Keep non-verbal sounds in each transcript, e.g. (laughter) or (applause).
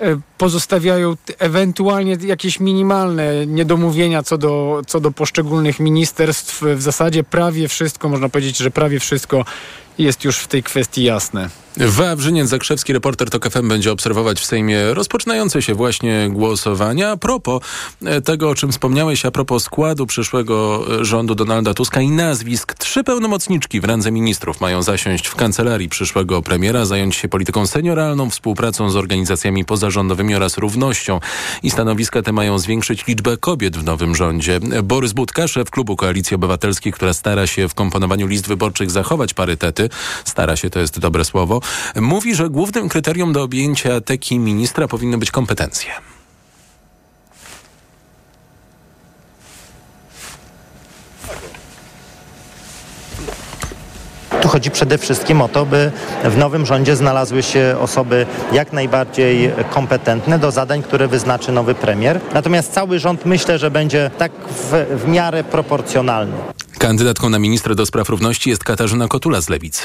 E, pozostawiają ewentualnie jakieś minimalne niedomówienia co do, co do poszczególnych ministerstw. W zasadzie prawie wszystko, można powiedzieć, że prawie wszystko jest już w tej kwestii jasne. Wawrzyniec Zakrzewski, reporter TOK FM będzie obserwować w Sejmie rozpoczynające się właśnie głosowania. A propos e, tego, o czym wspomniałeś, a propos składu przyszłego e, rządu Donalda Tuska i nazwisk. Trzy pełnomocniczki w randze ministrów mają zasiąść w kancelarii przyszłego premiera, zająć się polityką senioralną, współpracą z organizacjami pozarządowymi oraz równością. I stanowiska te mają zwiększyć liczbę kobiet w nowym rządzie. Borys Budka, szef klubu Koalicji Obywatelskiej, która stara się w komponowaniu list wyborczych zachować parytety, stara się, to jest dobre słowo, mówi, że głównym kryterium do objęcia teki ministra powinny być kompetencje. Tu chodzi przede wszystkim o to, by w nowym rządzie znalazły się osoby jak najbardziej kompetentne do zadań, które wyznaczy nowy premier. Natomiast cały rząd myślę, że będzie tak w, w miarę proporcjonalny. Kandydatką na ministra do spraw równości jest Katarzyna Kotula z Lewicy.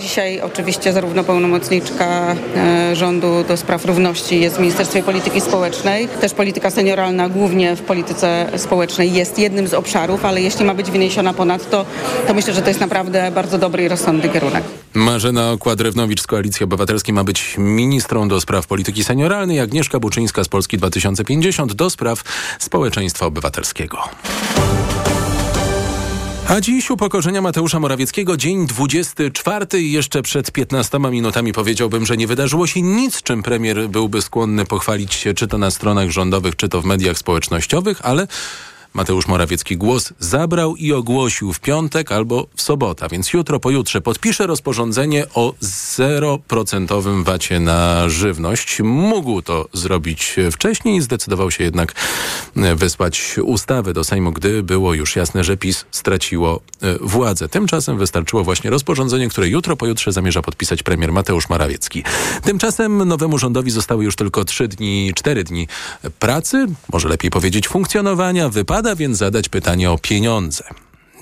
Dzisiaj oczywiście zarówno pełnomocniczka e, rządu do spraw równości jest w Ministerstwie Polityki Społecznej. Też polityka senioralna głównie w polityce społecznej jest jednym z obszarów, ale jeśli ma być wyniesiona ponadto, to myślę, że to jest naprawdę bardzo dobry i rozsądny kierunek. Marzena Kładrewnowicz z Koalicji Obywatelskiej ma być ministrą do spraw polityki senioralnej, Agnieszka Buczyńska z Polski 2050 do spraw społeczeństwa obywatelskiego. A dziś upokorzenia Mateusza Morawieckiego, dzień 24 i jeszcze przed 15 minutami powiedziałbym, że nie wydarzyło się nic, czym premier byłby skłonny pochwalić się czy to na stronach rządowych, czy to w mediach społecznościowych, ale Mateusz Morawiecki głos zabrał i ogłosił w piątek albo w sobotę, więc jutro, pojutrze podpisze rozporządzenie o 0% wacie na żywność. Mógł to zrobić wcześniej, zdecydował się jednak wysłać ustawy do Sejmu, gdy było już jasne, że PiS straciło e, władzę. Tymczasem wystarczyło właśnie rozporządzenie, które jutro, pojutrze zamierza podpisać premier Mateusz Morawiecki. Tymczasem nowemu rządowi zostały już tylko 3 dni, 4 dni pracy, może lepiej powiedzieć funkcjonowania, wypadku Wypada więc zadać pytanie o pieniądze.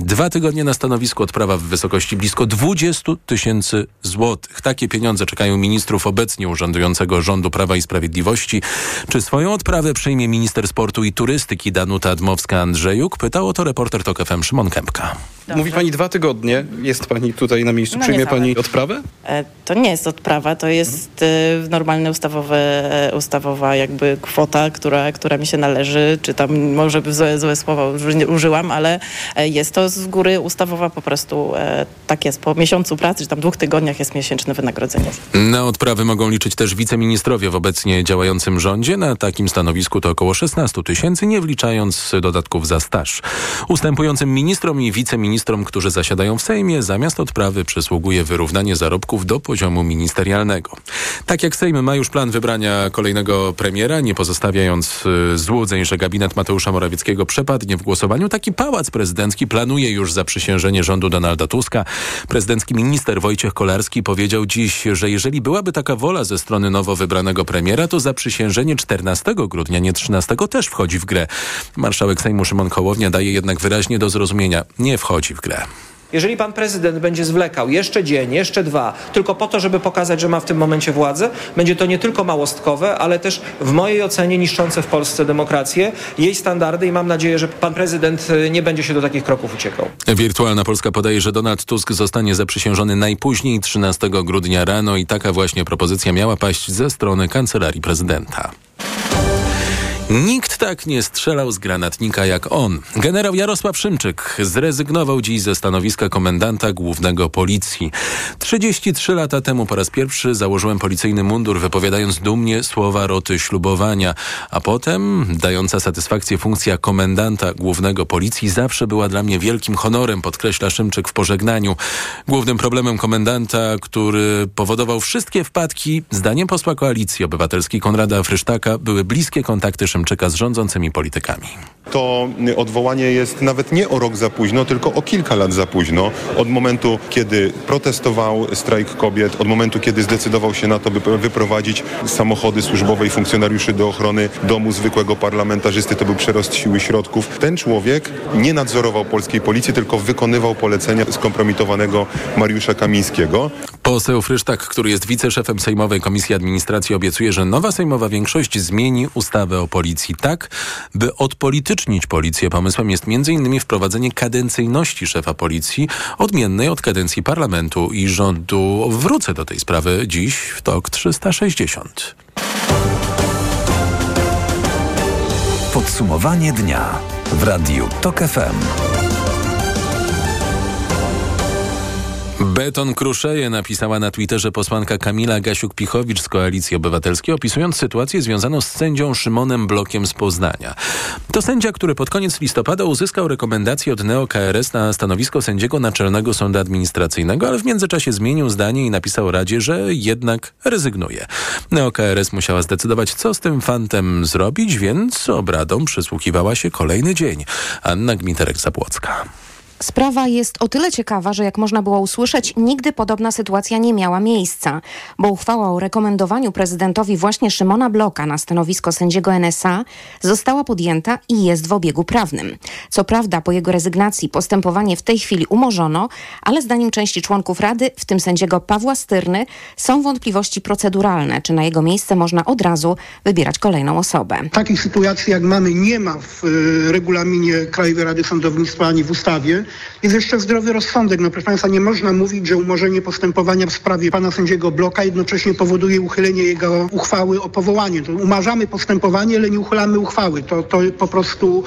Dwa tygodnie na stanowisku odprawa w wysokości blisko 20 tysięcy złotych. Takie pieniądze czekają ministrów obecnie urzędującego rządu Prawa i Sprawiedliwości. Czy swoją odprawę przyjmie minister sportu i turystyki Danuta Admowska-Andrzejuk? Pytał o to reporter TOK FM Szymon Kępka. Dobrze. Mówi pani dwa tygodnie, jest pani tutaj na miejscu. No Przyjmie pani odprawę? E, to nie jest odprawa, to jest e, normalna ustawowe, e, ustawowa jakby kwota, która, która mi się należy, czy tam może złe, złe słowa użyłam, ale jest to z góry ustawowa po prostu tak jest. Po miesiącu pracy, czy tam dwóch tygodniach jest miesięczne wynagrodzenie. Na odprawy mogą liczyć też wiceministrowie w obecnie działającym rządzie. Na takim stanowisku to około 16 tysięcy, nie wliczając dodatków za staż. Ustępującym ministrom i wiceministrom ministrom, którzy zasiadają w Sejmie, zamiast odprawy przysługuje wyrównanie zarobków do poziomu ministerialnego. Tak jak Sejm ma już plan wybrania kolejnego premiera, nie pozostawiając y, złudzeń, że gabinet Mateusza Morawieckiego przepadnie w głosowaniu, taki pałac prezydencki planuje już zaprzysiężenie rządu Donalda Tuska. Prezydencki minister Wojciech Kolarski powiedział dziś, że jeżeli byłaby taka wola ze strony nowo wybranego premiera, to zaprzysiężenie 14 grudnia, nie 13 też wchodzi w grę. Marszałek Sejmu Szymon Kołownia daje jednak wyraźnie do zrozumienia, nie wchodzi wchodzi w grę. Jeżeli pan prezydent będzie zwlekał jeszcze dzień, jeszcze dwa, tylko po to, żeby pokazać, że ma w tym momencie władzę, będzie to nie tylko małostkowe, ale też w mojej ocenie niszczące w Polsce demokrację, jej standardy i mam nadzieję, że pan prezydent y, nie będzie się do takich kroków uciekał. Wirtualna Polska podaje, że Donald Tusk zostanie zaprzysiężony najpóźniej 13 grudnia rano i taka właśnie propozycja miała paść ze strony kancelarii prezydenta. Nikt tak nie strzelał z granatnika jak on. Generał Jarosław Szymczyk zrezygnował dziś ze stanowiska komendanta głównego policji. 33 lata temu po raz pierwszy założyłem policyjny mundur, wypowiadając dumnie słowa roty ślubowania, a potem dająca satysfakcję funkcja komendanta głównego policji zawsze była dla mnie wielkim honorem, podkreśla Szymczyk w pożegnaniu. Głównym problemem komendanta, który powodował wszystkie wpadki, zdaniem posła Koalicji Obywatelskiej Konrada Frysztaka, były bliskie kontakty czym czeka z rządzącymi politykami. To odwołanie jest nawet nie o rok za późno, tylko o kilka lat za późno. Od momentu, kiedy protestował strajk kobiet, od momentu, kiedy zdecydował się na to, by wyprowadzić samochody służbowe i funkcjonariuszy do ochrony domu zwykłego parlamentarzysty, to był przerost siły środków. Ten człowiek nie nadzorował polskiej policji, tylko wykonywał polecenia skompromitowanego Mariusza Kamińskiego. Poseł Frysztak, który jest wiceszefem Sejmowej Komisji Administracji, obiecuje, że nowa sejmowa większość zmieni ustawę o policji tak, by odpolitycznić policję. Pomysłem jest m.in. wprowadzenie kadencyjności szefa policji, odmiennej od kadencji parlamentu i rządu. Wrócę do tej sprawy dziś w TOK 360. Podsumowanie dnia w Radiu TOK FM. Beton kruszeje, napisała na Twitterze posłanka Kamila Gasiuk-Pichowicz z Koalicji Obywatelskiej, opisując sytuację związaną z sędzią Szymonem Blokiem z Poznania. To sędzia, który pod koniec listopada uzyskał rekomendację od NeoKRS na stanowisko sędziego Naczelnego Sądu Administracyjnego, ale w międzyczasie zmienił zdanie i napisał Radzie, że jednak rezygnuje. NeoKRS musiała zdecydować, co z tym fantem zrobić, więc obradom przysłuchiwała się kolejny dzień. Anna Gmiterek-Zabłocka. Sprawa jest o tyle ciekawa, że jak można było usłyszeć, nigdy podobna sytuacja nie miała miejsca, bo uchwała o rekomendowaniu prezydentowi właśnie Szymona Bloka na stanowisko sędziego NSA została podjęta i jest w obiegu prawnym. Co prawda po jego rezygnacji postępowanie w tej chwili umorzono, ale zdaniem części członków Rady, w tym sędziego Pawła Styrny, są wątpliwości proceduralne, czy na jego miejsce można od razu wybierać kolejną osobę. Takich sytuacji jak mamy nie ma w y, regulaminie Krajowej Rady Sądownictwa ani w ustawie jest jeszcze zdrowy rozsądek. No proszę Państwa, nie można mówić, że umorzenie postępowania w sprawie pana sędziego Bloka jednocześnie powoduje uchylenie jego uchwały o powołanie. To umarzamy postępowanie, ale nie uchylamy uchwały. To, to po prostu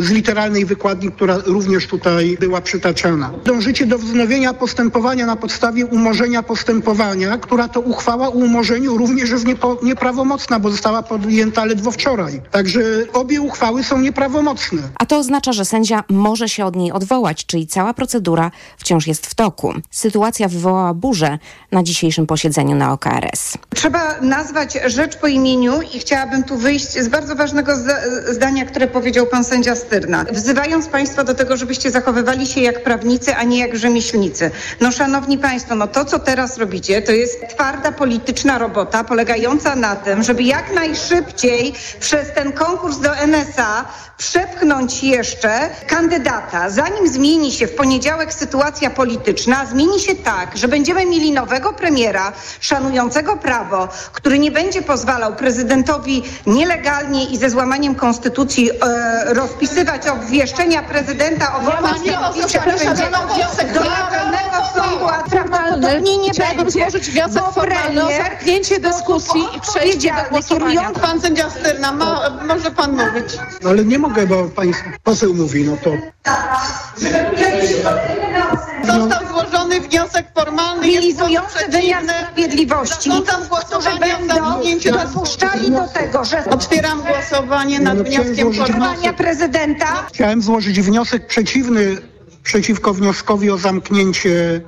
z literalnej wykładni, która również tutaj była przytaczana. Dążycie do wznowienia postępowania na podstawie umorzenia postępowania, która to uchwała o umorzeniu również jest niepo, nieprawomocna, bo została podjęta ledwo wczoraj. Także obie uchwały są nieprawomocne. A to oznacza, że sędzia może się od niej odwołać, czyli cała procedura wciąż jest w toku. Sytuacja wywołała burzę na dzisiejszym posiedzeniu na OKRS. Trzeba nazwać rzecz po imieniu i chciałabym tu wyjść z bardzo ważnego zdania, które powiedział pan sędzia Wzywając Państwa do tego, żebyście zachowywali się jak prawnicy, a nie jak rzemieślnicy. No szanowni Państwo, no to co teraz robicie, to jest twarda polityczna robota polegająca na tym, żeby jak najszybciej przez ten konkurs do NSA przepchnąć jeszcze kandydata, zanim zmieni się w poniedziałek sytuacja polityczna, zmieni się tak, że będziemy mieli nowego premiera szanującego prawo, który nie będzie pozwalał prezydentowi nielegalnie i ze złamaniem konstytucji e, rozpisywać obwieszczenia prezydenta o wolności do Naczelnego Sądu Prawdopodobnie nie Chciałabym złożyć wniosek formalny? o zamknięcie dyskusji i przejście do głosowania. Pan sędzia Styrna, ma, może pan mówić. No ale nie mogę, bo pani poseł mówi, no to... Został złożony wniosek formalny Milizujący wymiar sprawiedliwości, którzy będą dopuszczali do tego, że... Otwieram głosowanie nad wnioskiem formalnym. prezydenta Chciałem złożyć wniosek przeciwny przeciwko wnioskowi o zamknięcie.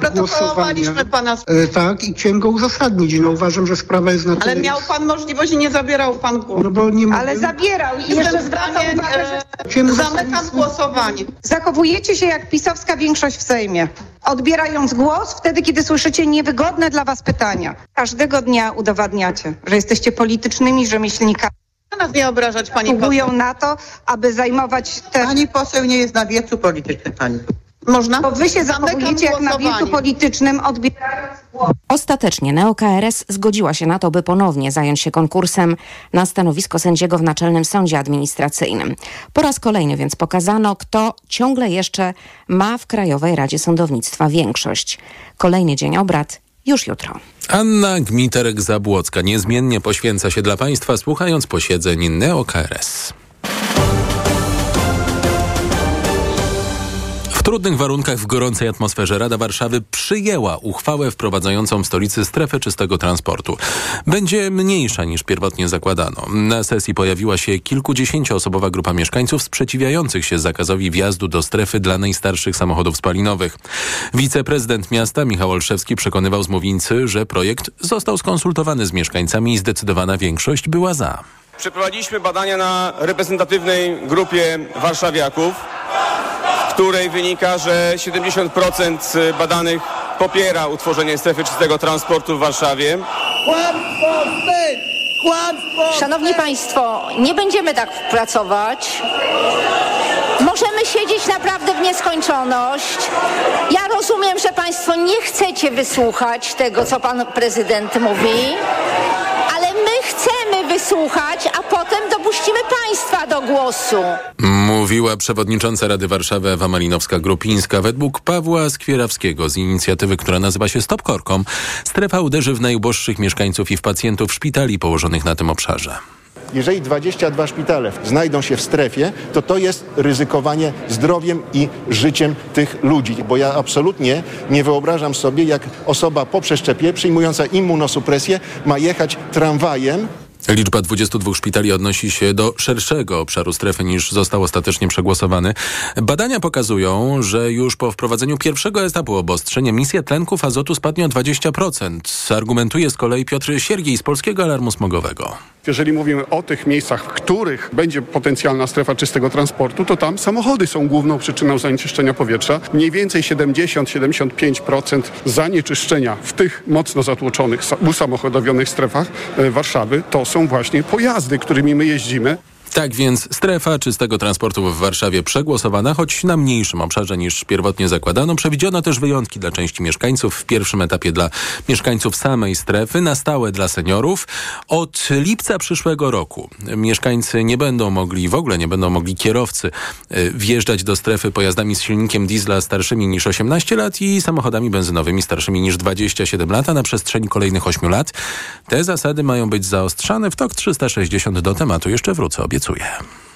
Protokołowaliśmy pana. E, tak, i chciałem go uzasadnić. No uważam, że sprawa jest na tyle... Ale miał pan możliwość i nie zabierał pan głosu. No bo nie ale zabierał i jeszcze zwracał Zdanie, uwagę, że e, Zamykam uzasadnić- głosowanie. zachowujecie się jak pisowska większość w Sejmie. Odbierając głos wtedy, kiedy słyszycie niewygodne dla was pytania. Każdego dnia udowadniacie, że jesteście politycznymi rzemieślnikami. nas nie obrażać, pani Próbują na to, aby zajmować te... Pani poseł nie jest na wiecu politycznym, pani. Można? Bo wy się Zamykam zachowujecie jak na wiecu politycznym, odbierając głos. Ostatecznie NeoKRS zgodziła się na to, by ponownie zająć się konkursem na stanowisko sędziego w Naczelnym Sądzie Administracyjnym. Po raz kolejny więc pokazano, kto ciągle jeszcze ma w Krajowej Radzie Sądownictwa większość. Kolejny dzień obrad już jutro. Anna Gmiterek-Zabłocka niezmiennie poświęca się dla państwa, słuchając posiedzeń NeoKRS. Trudnych warunkach w gorącej atmosferze Rada Warszawy przyjęła uchwałę wprowadzającą w stolicy strefę czystego transportu. Będzie mniejsza niż pierwotnie zakładano. Na sesji pojawiła się kilkudziesięcioosobowa grupa mieszkańców sprzeciwiających się zakazowi wjazdu do strefy dla najstarszych samochodów spalinowych. Wiceprezydent miasta Michał Olszewski przekonywał z Mównicy, że projekt został skonsultowany z mieszkańcami i zdecydowana większość była za. Przeprowadziliśmy badania na reprezentatywnej grupie warszawiaków której wynika, że 70% badanych popiera utworzenie strefy czystego transportu w Warszawie. Szanowni Państwo, nie będziemy tak pracować. Możemy siedzieć naprawdę w nieskończoność. Ja rozumiem, że Państwo nie chcecie wysłuchać tego, co Pan Prezydent mówi, wysłuchać, a potem dopuścimy Państwa do głosu. Mówiła przewodnicząca Rady Warszawy Ewa Malinowska-Grupińska. Według Pawła Skwierawskiego z inicjatywy, która nazywa się Stop Korkom, strefa uderzy w najuboższych mieszkańców i w pacjentów szpitali położonych na tym obszarze. Jeżeli 22 szpitale znajdą się w strefie, to to jest ryzykowanie zdrowiem i życiem tych ludzi. Bo ja absolutnie nie wyobrażam sobie, jak osoba po przeszczepie przyjmująca immunosupresję ma jechać tramwajem Liczba 22 szpitali odnosi się do szerszego obszaru strefy niż został ostatecznie przegłosowany. Badania pokazują, że już po wprowadzeniu pierwszego etapu obostrzeń emisja tlenków azotu spadnie o 20%. Argumentuje z kolei Piotr Siergiej z Polskiego Alarmu Smogowego. Jeżeli mówimy o tych miejscach, w których będzie potencjalna strefa czystego transportu, to tam samochody są główną przyczyną zanieczyszczenia powietrza. Mniej więcej 70-75% zanieczyszczenia w tych mocno zatłoczonych, usamochodowionych strefach e, Warszawy to są właśnie pojazdy, którymi my jeździmy. Tak więc strefa czystego transportu w Warszawie przegłosowana, choć na mniejszym obszarze niż pierwotnie zakładano. Przewidziano też wyjątki dla części mieszkańców. W pierwszym etapie dla mieszkańców samej strefy, na stałe dla seniorów. Od lipca przyszłego roku mieszkańcy nie będą mogli, w ogóle nie będą mogli kierowcy y, wjeżdżać do strefy pojazdami z silnikiem diesla starszymi niż 18 lat i samochodami benzynowymi starszymi niż 27 lat, a na przestrzeni kolejnych 8 lat. Te zasady mają być zaostrzane. W TOK 360 do tematu jeszcze wrócę, obiecuje.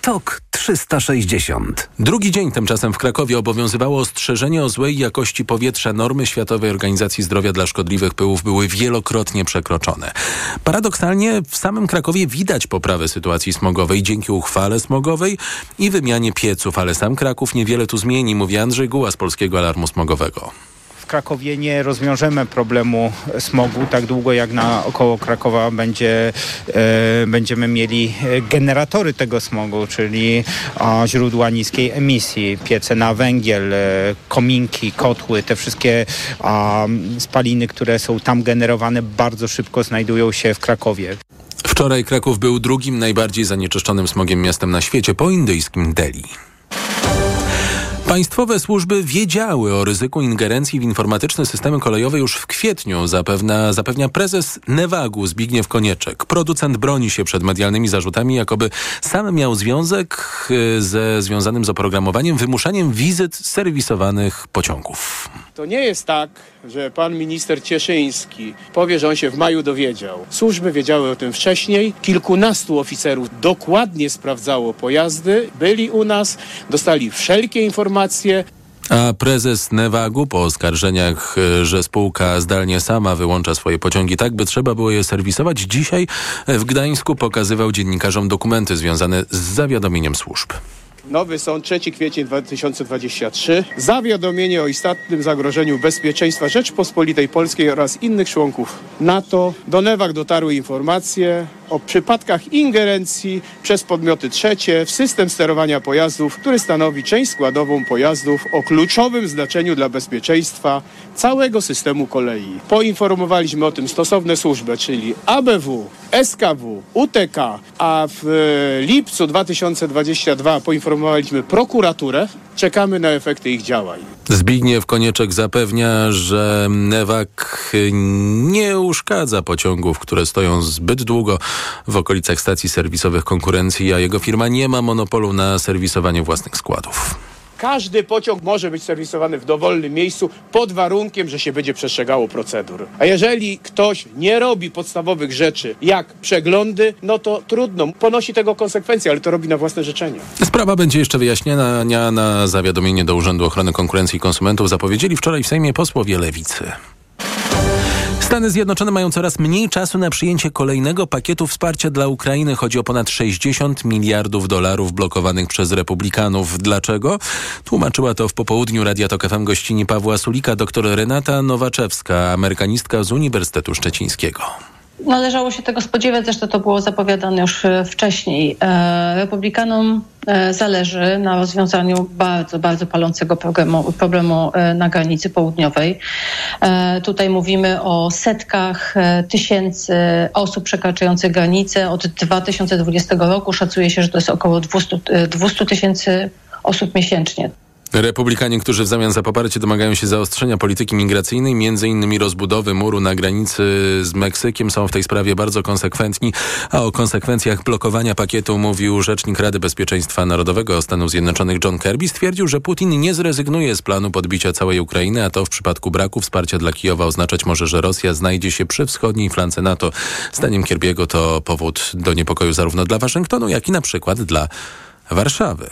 TOK 360. Drugi dzień tymczasem w Krakowie obowiązywało ostrzeżenie o złej jakości powietrza. Normy Światowej Organizacji Zdrowia dla szkodliwych pyłów były wielokrotnie przekroczone. Paradoksalnie w samym Krakowie widać poprawę sytuacji smogowej dzięki uchwale smogowej i wymianie pieców, ale sam Kraków niewiele tu zmieni, mówi Andrzej Guła z Polskiego Alarmu Smogowego. Krakowie nie rozwiążemy problemu smogu tak długo jak na około Krakowa będzie, e, będziemy mieli generatory tego smogu, czyli a, źródła niskiej emisji, piece na węgiel, e, kominki, kotły, te wszystkie spaliny, które są tam generowane bardzo szybko znajdują się w Krakowie. Wczoraj Kraków był drugim najbardziej zanieczyszczonym smogiem miastem na świecie po indyjskim Delhi. Państwowe służby wiedziały o ryzyku ingerencji w informatyczne systemy kolejowe już w kwietniu, zapewnia, zapewnia prezes Newagu Zbigniew Konieczek. Producent broni się przed medialnymi zarzutami, jakoby sam miał związek y, ze związanym z oprogramowaniem, wymuszaniem wizyt serwisowanych pociągów. To nie jest tak, że pan minister Cieszyński powie, że on się w maju dowiedział. Służby wiedziały o tym wcześniej. Kilkunastu oficerów dokładnie sprawdzało pojazdy, byli u nas, dostali wszelkie informacje. A prezes Newagu po oskarżeniach, e, że spółka zdalnie sama wyłącza swoje pociągi tak, by trzeba było je serwisować, dzisiaj w Gdańsku pokazywał dziennikarzom dokumenty związane z zawiadomieniem służb. Nowy sąd, 3 kwiecień 2023. Zawiadomienie o istotnym zagrożeniu bezpieczeństwa Rzeczpospolitej Polskiej oraz innych członków NATO. Do Newak dotarły informacje o przypadkach ingerencji przez podmioty trzecie w system sterowania pojazdów, który stanowi część składową pojazdów o kluczowym znaczeniu dla bezpieczeństwa całego systemu kolei. Poinformowaliśmy o tym stosowne służby, czyli ABW, SKW, UTK, a w lipcu 2022 poinformowaliśmy prokuraturę. Czekamy na efekty ich działań. Zbigniew Konieczek zapewnia, że Newak nie uszkadza pociągów, które stoją zbyt długo w okolicach stacji serwisowych konkurencji, a jego firma nie ma monopolu na serwisowanie własnych składów. Każdy pociąg może być serwisowany w dowolnym miejscu pod warunkiem, że się będzie przestrzegało procedur. A jeżeli ktoś nie robi podstawowych rzeczy, jak przeglądy, no to trudno, ponosi tego konsekwencje, ale to robi na własne życzenie. Sprawa będzie jeszcze wyjaśniana na zawiadomienie do Urzędu Ochrony Konkurencji i Konsumentów zapowiedzieli wczoraj w Sejmie posłowie Lewicy. Stany Zjednoczone mają coraz mniej czasu na przyjęcie kolejnego pakietu wsparcia dla Ukrainy. Chodzi o ponad 60 miliardów dolarów blokowanych przez republikanów. Dlaczego? Tłumaczyła to w popołudniu Radia Tok FM gościni Pawła Sulika dr Renata Nowaczewska, amerykanistka z Uniwersytetu Szczecińskiego. Należało się tego spodziewać, zresztą to było zapowiadane już e, wcześniej. E, republikanom e, zależy na rozwiązaniu bardzo, bardzo palącego problemu, problemu na granicy południowej. Tutaj mówimy o setkach tysięcy osób przekraczających granicę. Od 2020 roku szacuje się, że to jest około 200 tysięcy osób miesięcznie. Republikanie, którzy w zamian za poparcie domagają się zaostrzenia polityki migracyjnej, między innymi rozbudowy muru na granicy z Meksykiem, są w tej sprawie bardzo konsekwentni, a o konsekwencjach blokowania pakietu mówił rzecznik Rady Bezpieczeństwa Narodowego Stanów Zjednoczonych John Kirby. Stwierdził, że Putin nie zrezygnuje z planu podbicia całej Ukrainy, a to w przypadku braku wsparcia dla Kijowa oznaczać może, że Rosja znajdzie się przy wschodniej flance NATO. Zdaniem Kirby'ego to powód do niepokoju zarówno dla Waszyngtonu, jak i na przykład dla Warszawy.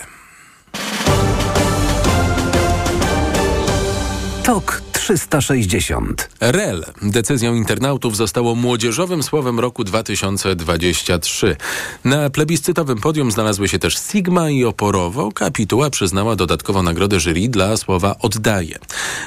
TOK 360. REL decyzją internautów zostało młodzieżowym słowem roku 2023. Na plebiscytowym podium znalazły się też Sigma i Oporowo. Kapituła przyznała dodatkową nagrodę jury dla słowa oddaje.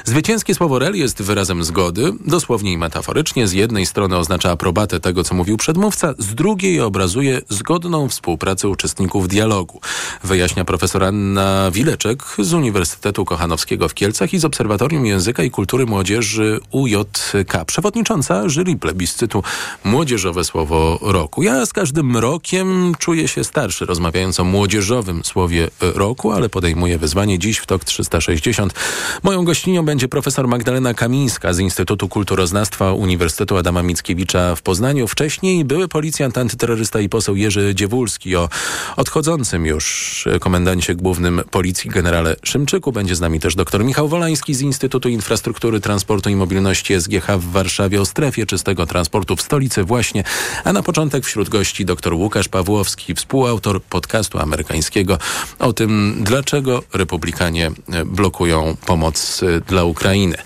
Zwycięskie słowo REL jest wyrazem zgody, dosłownie i metaforycznie. Z jednej strony oznacza aprobatę tego, co mówił przedmówca, z drugiej obrazuje zgodną współpracę uczestników dialogu. Wyjaśnia profesor Anna Wileczek z Uniwersytetu Kochanowskiego w Kielcach i z Obserwatorium Języka i Kultury Młodzieży UJK, przewodnicząca jury plebiscytu Młodzieżowe Słowo Roku. Ja z każdym rokiem czuję się starszy, rozmawiając o młodzieżowym słowie roku, ale podejmuję wyzwanie dziś w TOK 360. Moją gościnią będzie profesor Magdalena Kamińska z Instytutu Kulturoznawstwa Uniwersytetu Adama Mickiewicza w Poznaniu. Wcześniej były policjant, antyterrorysta i poseł Jerzy Dziewulski o odchodzącym już komendancie głównym policji generale Szymczyku. Będzie z nami też dr Michał Wolański z Instytutu Infrastruktury, Transportu i Mobilności SGH w Warszawie o strefie czystego transportu w stolicy właśnie. A na początek wśród gości dr Łukasz Pawłowski, współautor podcastu amerykańskiego o tym, dlaczego republikanie blokują pomoc dla Ukrainy.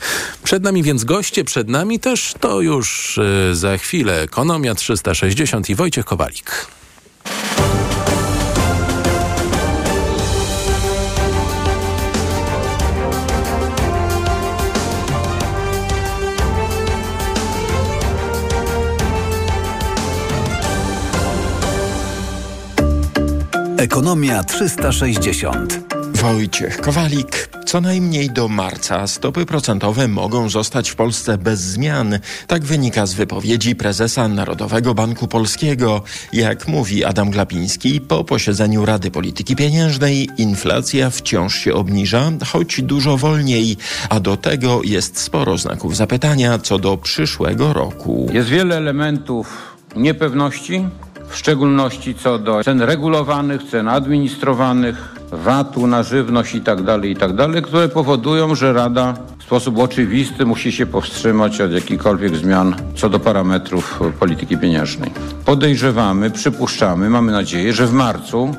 Przed nami więc goście, przed nami też to już e, za chwilę Ekonomia 360 i Wojciech Kowalik. Ekonomia 360. Wojciech Kowalik. Co najmniej do marca stopy procentowe mogą zostać w Polsce bez zmian. Tak wynika z wypowiedzi prezesa Narodowego Banku Polskiego. Jak mówi Adam Glapiński, po posiedzeniu Rady Polityki Pieniężnej inflacja wciąż się obniża, choć dużo wolniej, a do tego jest sporo znaków zapytania co do przyszłego roku. Jest wiele elementów niepewności, w szczególności co do cen regulowanych, cen administrowanych, VAT-u na żywność itd., tak itd., tak które powodują, że Rada w sposób oczywisty musi się powstrzymać od jakichkolwiek zmian co do parametrów polityki pieniężnej. Podejrzewamy, przypuszczamy, mamy nadzieję, że w marcu,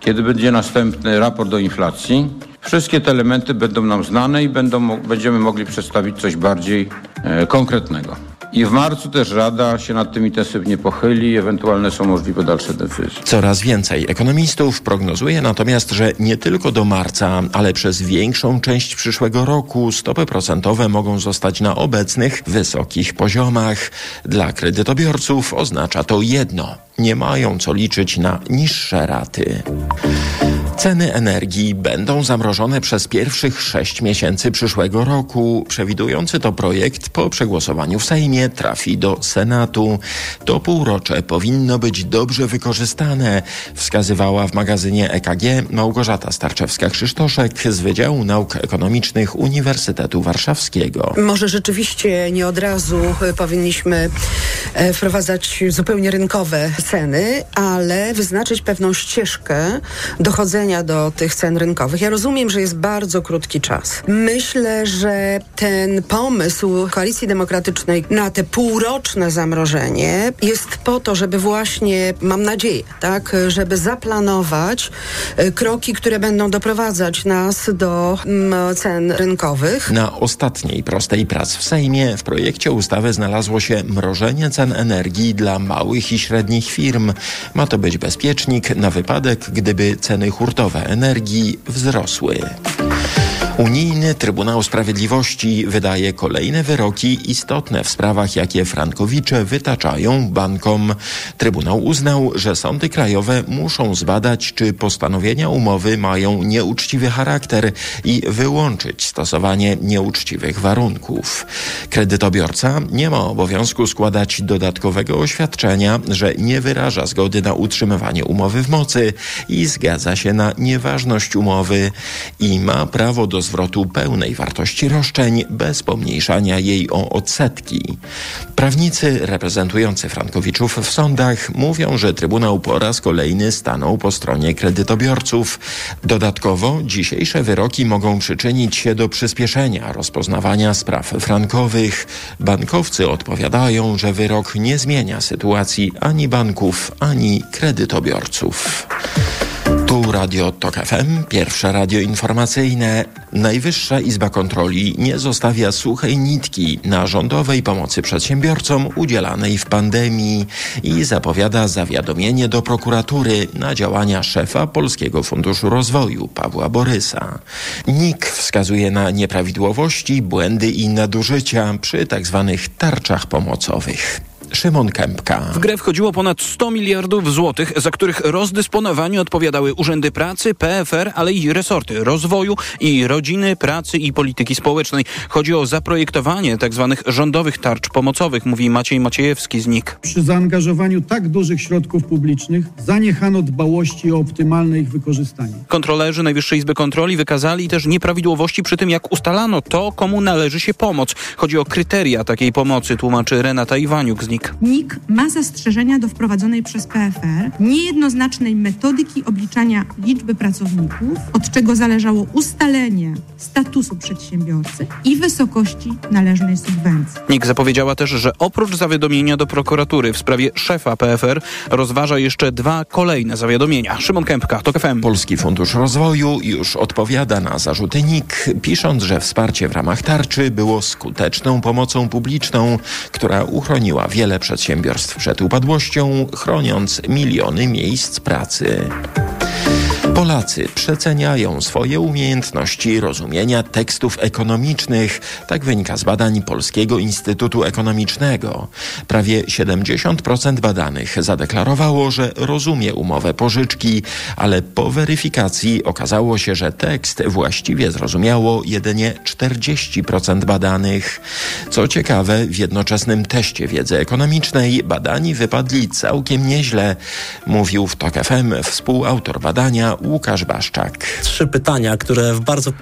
kiedy będzie następny raport o inflacji, wszystkie te elementy będą nam znane i będą, będziemy mogli przedstawić coś bardziej e, konkretnego. I w marcu też Rada się nad tym intensywnie pochyli, ewentualne są możliwe dalsze decyzje. Coraz więcej ekonomistów prognozuje natomiast, że nie tylko do marca, ale przez większą część przyszłego roku stopy procentowe mogą zostać na obecnych wysokich poziomach. Dla kredytobiorców oznacza to jedno: nie mają co liczyć na niższe raty. Ceny energii będą zamrożone przez pierwszych sześć miesięcy przyszłego roku. Przewidujący to projekt po przegłosowaniu w Sejmie trafi do Senatu. To półrocze powinno być dobrze wykorzystane, wskazywała w magazynie EKG Małgorzata Starczewska-Krzysztoszek z Wydziału Nauk Ekonomicznych Uniwersytetu Warszawskiego. Może rzeczywiście nie od razu powinniśmy e, wprowadzać zupełnie rynkowe ceny, ale wyznaczyć pewną ścieżkę dochodzenia do tych cen rynkowych. Ja rozumiem, że jest bardzo krótki czas. Myślę, że ten pomysł Koalicji Demokratycznej na te półroczne zamrożenie jest po to, żeby właśnie, mam nadzieję, tak, żeby zaplanować e, kroki, które będą doprowadzać nas do mm, cen rynkowych. Na ostatniej prostej prac w Sejmie w projekcie ustawy znalazło się mrożenie cen energii dla małych i średnich firm. Ma to być bezpiecznik na wypadek, gdyby ceny hurtowe energii wzrosły. Unijny Trybunał Sprawiedliwości wydaje kolejne wyroki istotne w sprawach, jakie frankowicze wytaczają bankom. Trybunał uznał, że sądy krajowe muszą zbadać, czy postanowienia umowy mają nieuczciwy charakter i wyłączyć stosowanie nieuczciwych warunków. Kredytobiorca nie ma obowiązku składać dodatkowego oświadczenia, że nie wyraża zgody na utrzymywanie umowy w mocy i zgadza się na nieważność umowy i ma prawo do zwrotu pełnej wartości roszczeń bez pomniejszania jej o odsetki. Prawnicy reprezentujący Frankowiczów w sądach mówią, że Trybunał po raz kolejny stanął po stronie kredytobiorców. Dodatkowo dzisiejsze wyroki mogą przyczynić się do przyspieszenia rozpoznawania spraw frankowych. Bankowcy odpowiadają, że wyrok nie zmienia sytuacji ani banków, ani kredytobiorców. Tu Radio TOK FM, pierwsze radio informacyjne. Najwyższa Izba Kontroli nie zostawia suchej nitki na rządowej pomocy przedsiębiorcom udzielanej w pandemii i zapowiada zawiadomienie do prokuratury na działania szefa Polskiego Funduszu Rozwoju Pawła Borysa. NIK wskazuje na nieprawidłowości, błędy i nadużycia przy tzw. Tak tarczach pomocowych. Szymon Kępka. W grę wchodziło ponad 100 miliardów złotych, za których rozdysponowaniu odpowiadały urzędy pracy, PFR, ale i resorty rozwoju i rodziny, pracy i polityki społecznej. Chodzi o zaprojektowanie tzw. Tak rządowych tarcz pomocowych, mówi Maciej Maciejewski z NIK. Przy zaangażowaniu tak dużych środków publicznych zaniechano dbałości o optymalne ich wykorzystanie. Kontrolerzy Najwyższej Izby Kontroli wykazali też nieprawidłowości przy tym, jak ustalano to, komu należy się pomoc. Chodzi o kryteria takiej pomocy, tłumaczy Renata Iwaniuk z NIK. NIK. NIK ma zastrzeżenia do wprowadzonej przez PFR niejednoznacznej metodyki obliczania liczby pracowników, od czego zależało ustalenie statusu przedsiębiorcy i wysokości należnej subwencji. NIK zapowiedziała też, że oprócz zawiadomienia do prokuratury w sprawie szefa PFR rozważa jeszcze dwa kolejne zawiadomienia. Szymon Kępka, TOK FM. Polski Fundusz Rozwoju już odpowiada na zarzuty NIK, pisząc, że wsparcie w ramach tarczy było skuteczną pomocą publiczną, która uchroniła wiele wiele przedsiębiorstw przed upadłością, chroniąc miliony miejsc pracy. Polacy przeceniają swoje umiejętności rozumienia tekstów ekonomicznych. Tak wynika z badań Polskiego Instytutu Ekonomicznego. Prawie 70% badanych zadeklarowało, że rozumie umowę pożyczki, ale po weryfikacji okazało się, że tekst właściwie zrozumiało jedynie 40% badanych. Co ciekawe, w jednoczesnym teście wiedzy ekonomicznej badani wypadli całkiem nieźle, mówił w TOK FM współautor badania Łukasz Baszczak. Trzy pytania, które bardzo,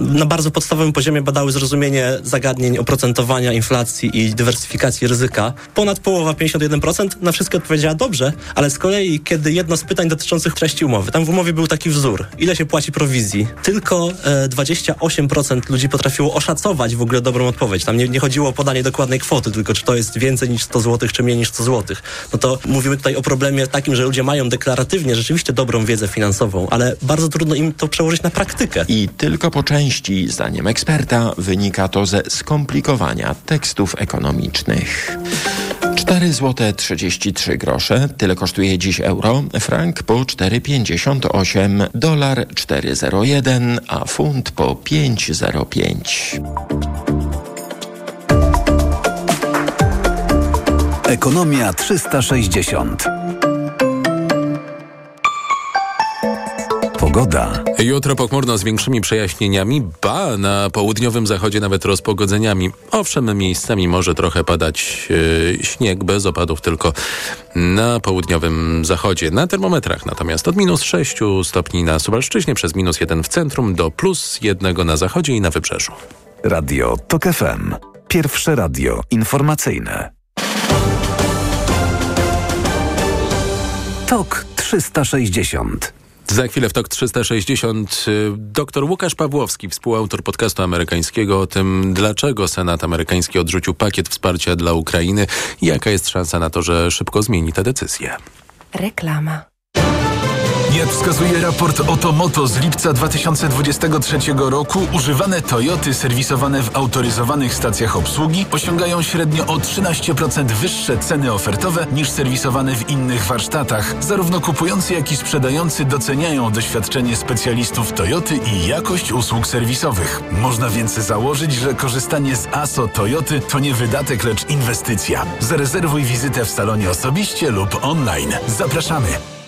na bardzo podstawowym poziomie badały zrozumienie zagadnień oprocentowania, inflacji i dywersyfikacji ryzyka. Ponad połowa, 51%, na wszystkie odpowiedziała dobrze, ale z kolei, kiedy jedno z pytań dotyczących treści umowy, tam w umowie był taki wzór, ile się płaci prowizji, tylko e, 28% ludzi potrafiło oszacować w ogóle dobrą odpowiedź. Tam nie, nie chodziło o podanie dokładnej kwoty, tylko czy to jest więcej niż 100 zł, czy mniej niż 100 zł. No to mówimy tutaj o problemie takim, że ludzie mają deklaratywnie rzeczywiście dobrą wiedzę finansową, ale bardzo trudno im to przełożyć na praktykę. I tylko po części, zdaniem eksperta, wynika to ze skomplikowania tekstów ekonomicznych. 4 zł 33 grosze, tyle kosztuje dziś euro, frank po 4,58, dolar 4,01, a funt po 5,05. Ekonomia 360. Pogoda. Jutro pochmurno z większymi przejaśnieniami, ba, na południowym zachodzie nawet rozpogodzeniami. Owszem, miejscami może trochę padać yy, śnieg, bez opadów tylko na południowym zachodzie. Na termometrach natomiast od minus 6 stopni na Suwalszczyźnie, przez minus 1 w centrum, do plus 1 na zachodzie i na wybrzeżu. Radio TOK FM. Pierwsze radio informacyjne. TOK 360 Za chwilę w TOK 360 y, dr Łukasz Pawłowski, współautor podcastu amerykańskiego o tym, dlaczego Senat amerykański odrzucił pakiet wsparcia dla Ukrainy i jaka jest szansa na to, że szybko zmieni tę decyzję. Reklama. Jak wskazuje raport Otomoto z lipca 2023 roku, używane Toyoty serwisowane w autoryzowanych stacjach obsługi osiągają średnio o 13% wyższe ceny ofertowe niż serwisowane w innych warsztatach. Zarówno kupujący, jak i sprzedający doceniają doświadczenie specjalistów Toyoty i jakość usług serwisowych. Można więc założyć, że korzystanie z ASO Toyoty to nie wydatek, lecz inwestycja. Zarezerwuj wizytę w salonie osobiście lub online. Zapraszamy!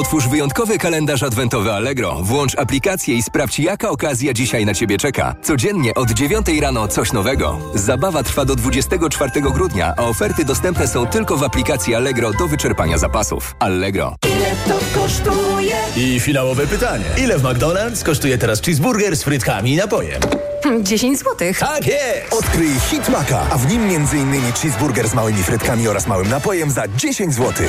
Otwórz wyjątkowy kalendarz adwentowy Allegro, włącz aplikację i sprawdź, jaka okazja dzisiaj na Ciebie czeka. Codziennie od 9 rano coś nowego. Zabawa trwa do 24 grudnia, a oferty dostępne są tylko w aplikacji Allegro do wyczerpania zapasów. Allegro. Ile to kosztuje? I finałowe pytanie. Ile w McDonald's kosztuje teraz cheeseburger z frytkami i napojem? 10 zł. Tak jest! Odkryj Hit Maka, a w nim m.in. cheeseburger z małymi frytkami oraz małym napojem za 10 zł.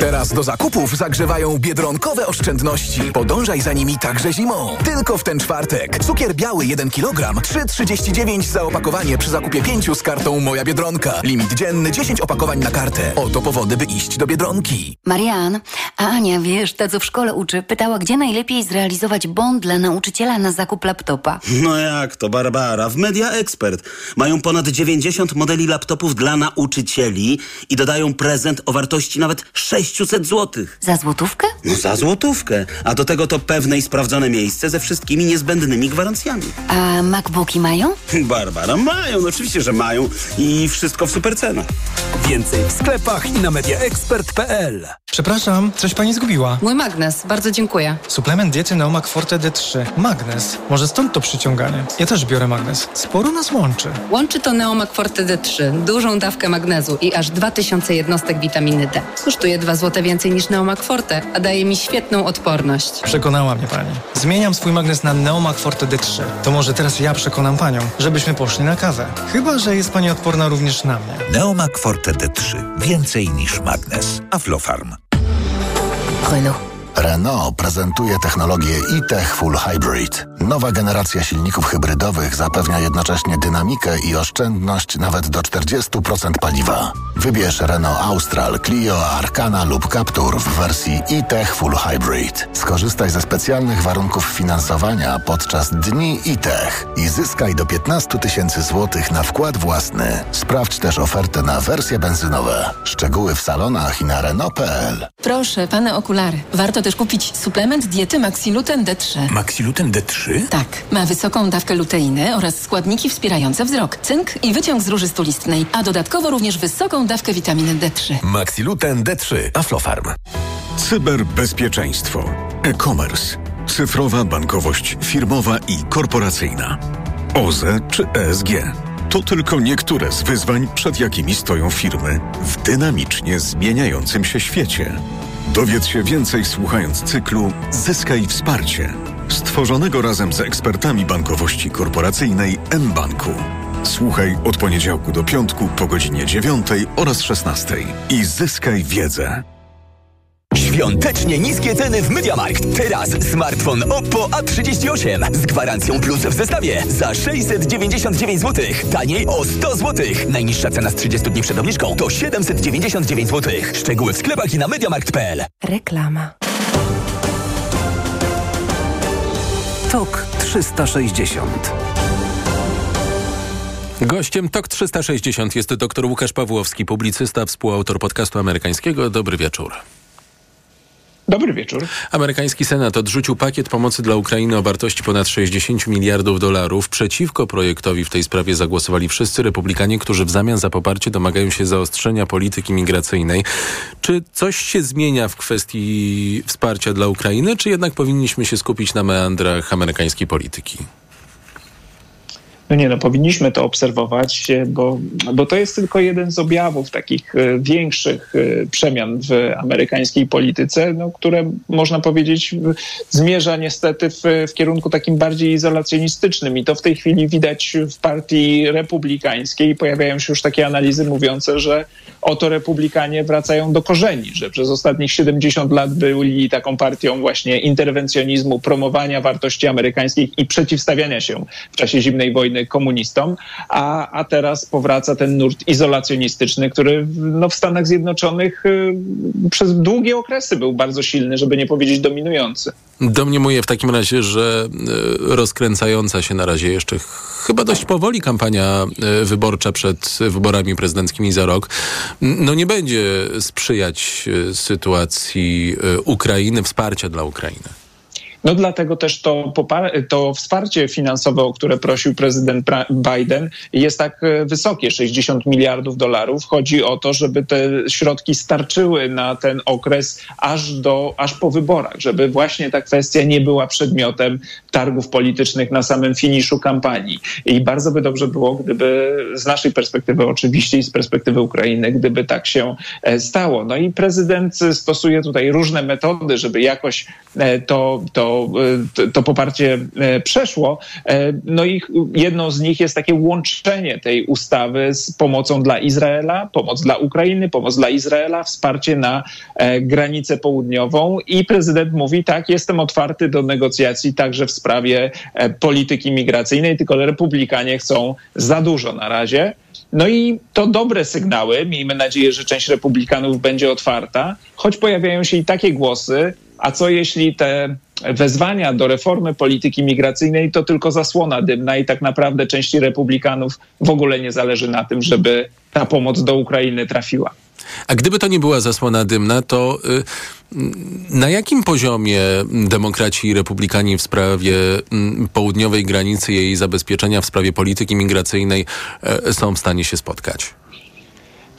Teraz do zakupów zagrzewają biedronkowe oszczędności. Podążaj za nimi także zimą. Tylko w ten czwartek. Cukier biały 1 kg, 3,39 za opakowanie przy zakupie 5 z kartą Moja Biedronka. Limit dzienny 10 opakowań na kartę. Oto powody, by iść do Biedronki. Marian, a Ania, wiesz, ta co w szkole uczy, pytała, gdzie najlepiej zrealizować bond dla nauczyciela na zakup laptopa. No jak to, Barbara? W Media Expert mają ponad 90 modeli laptopów dla nauczycieli i dodają prezent o wartości nawet 600 zł. Za złotówkę? No za złotówkę. A do tego to pewne i sprawdzone miejsce ze wszystkimi niezbędnymi gwarancjami. A MacBooki mają? (laughs) Barbara, mają, no oczywiście, że mają i wszystko w supercenach. Więcej w sklepach i na mediaexpert.pl Przepraszam, coś pani zgubiła. Mój magnes, bardzo dziękuję. Suplement diety Neomak Forte D3. Magnes. Może stąd to przyciąganie. Ja też biorę magnes. Sporo nas łączy. Łączy to Neomak Forte D3, dużą dawkę magnezu i aż 2000 jednostek witaminy D. Kosztuje 2 zł więcej niż Neomak Forte, a daje mi świetną odporność. Przekonała mnie pani. Zmieniam swój magnes na Neomak Forte D3. To może teraz ja przekonam panią, żebyśmy poszli na kawę. Chyba, że jest pani odporna również na mnie. Neomak Forte D3. Więcej niż magnes. Aflofarm. Renault. Renault prezentuje technologię e-Tech Full Hybrid. Nowa generacja silników hybrydowych zapewnia jednocześnie dynamikę i oszczędność nawet do 40% paliwa. Wybierz Renault Austral, Clio, Arcana lub Captur w wersji e-Tech Full Hybrid. Skorzystaj ze specjalnych warunków finansowania podczas dni e-Tech i zyskaj do 15 tysięcy złotych na wkład własny. Sprawdź też ofertę na wersje benzynowe. Szczegóły w salonach i na Renault.pl. Proszę, pane okulary. Warto też kupić suplement diety Maxiluten D3. Maxiluten D3? Tak. Ma wysoką dawkę luteiny oraz składniki wspierające wzrok, cynk i wyciąg z róży stulistnej, a dodatkowo również wysoką dawkę witaminy D3. Maxiluten D3. Aflofarm. Cyberbezpieczeństwo. E-commerce. Cyfrowa bankowość firmowa i korporacyjna. OZE czy ESG. To tylko niektóre z wyzwań, przed jakimi stoją firmy w dynamicznie zmieniającym się świecie. Dowiedz się więcej słuchając cyklu Zyskaj wsparcie, stworzonego razem z ekspertami bankowości korporacyjnej mBanku. Słuchaj od poniedziałku do piątku po godzinie 9 oraz 16 i zyskaj wiedzę. Świątecznie niskie ceny w MediaMarkt. Teraz smartfon Oppo A38 z gwarancją plus w zestawie za 699 zł. Taniej o 100 zł. Najniższa cena z 30 dni przed obniżką to 799 zł. Szczegóły w sklepach i na MediaMarkt.pl. Reklama. TOK 360 Gościem TOK 360 jest dr Łukasz Pawłowski, publicysta, współautor podcastu amerykańskiego. Dobry wieczór. Dobry wieczór. Amerykański Senat odrzucił pakiet pomocy dla Ukrainy o wartości ponad 60 miliardów dolarów. Przeciwko projektowi w tej sprawie zagłosowali wszyscy republikanie, którzy w zamian za poparcie domagają się zaostrzenia polityki migracyjnej. Czy coś się zmienia w kwestii wsparcia dla Ukrainy, czy jednak powinniśmy się skupić na meandrach amerykańskiej polityki? No nie, no powinniśmy to obserwować, bo, bo to jest tylko jeden z objawów takich e, większych e, przemian w amerykańskiej polityce, no, które można powiedzieć zmierza niestety w, w kierunku takim bardziej izolacjonistycznym i to w tej chwili widać w partii republikańskiej. Pojawiają się już takie analizy mówiące, że oto republikanie wracają do korzeni, że przez ostatnich 70 lat byli taką partią właśnie interwencjonizmu, promowania wartości amerykańskich i przeciwstawiania się w czasie zimnej wojny komunistom, a, a teraz powraca ten nurt izolacjonistyczny, który no, w Stanach Zjednoczonych y, przez długie okresy był bardzo silny, żeby nie powiedzieć dominujący. Domniemuję w takim razie, że y, rozkręcająca się na razie jeszcze chyba dość powoli kampania y, wyborcza przed wyborami prezydenckimi za rok, no nie będzie sprzyjać sytuacji Ukrainy, wsparcia dla Ukrainy. No dlatego też to, to wsparcie finansowe, o które prosił prezydent Biden, jest tak e, wysokie 60 miliardów dolarów. Chodzi o to, żeby te środki starczyły na ten okres aż, do, aż po wyborach, żeby właśnie ta kwestia nie była przedmiotem targów politycznych na samym finiszu kampanii. I bardzo by dobrze było, gdyby z naszej perspektywy oczywiście i z perspektywy Ukrainy, gdyby tak się e, stało. No i prezydent stosuje tutaj różne metody, żeby jakoś e, to, to E, poparcie e, przeszło. E, no i jedną z nich jest takie łączenie tej ustawy z pomocą dla Izraela, pomoc dla Ukrainy, pomoc dla Izraela, wsparcie na granicę południową i prezydent mówi, tak, jestem otwarty do negocjacji także w sprawie polityki migracyjnej, tylko republikanie chcą za dużo na razie. No i to dobre sygnały. Miejmy nadzieję, że część republikanów będzie otwarta, choć pojawiają się i takie głosy, a co jeśli te wezwania do reformy polityki migracyjnej to tylko zasłona dymna i tak naprawdę części republikanów w ogóle nie zależy na tym, żeby ta pomoc do Ukrainy trafiła. A gdyby to nie była zasłona dymna, to y, na jakim poziomie demokraci i republikani w sprawie y, południowej granicy jej zabezpieczenia, w sprawie polityki migracyjnej y, są w stanie się spotkać?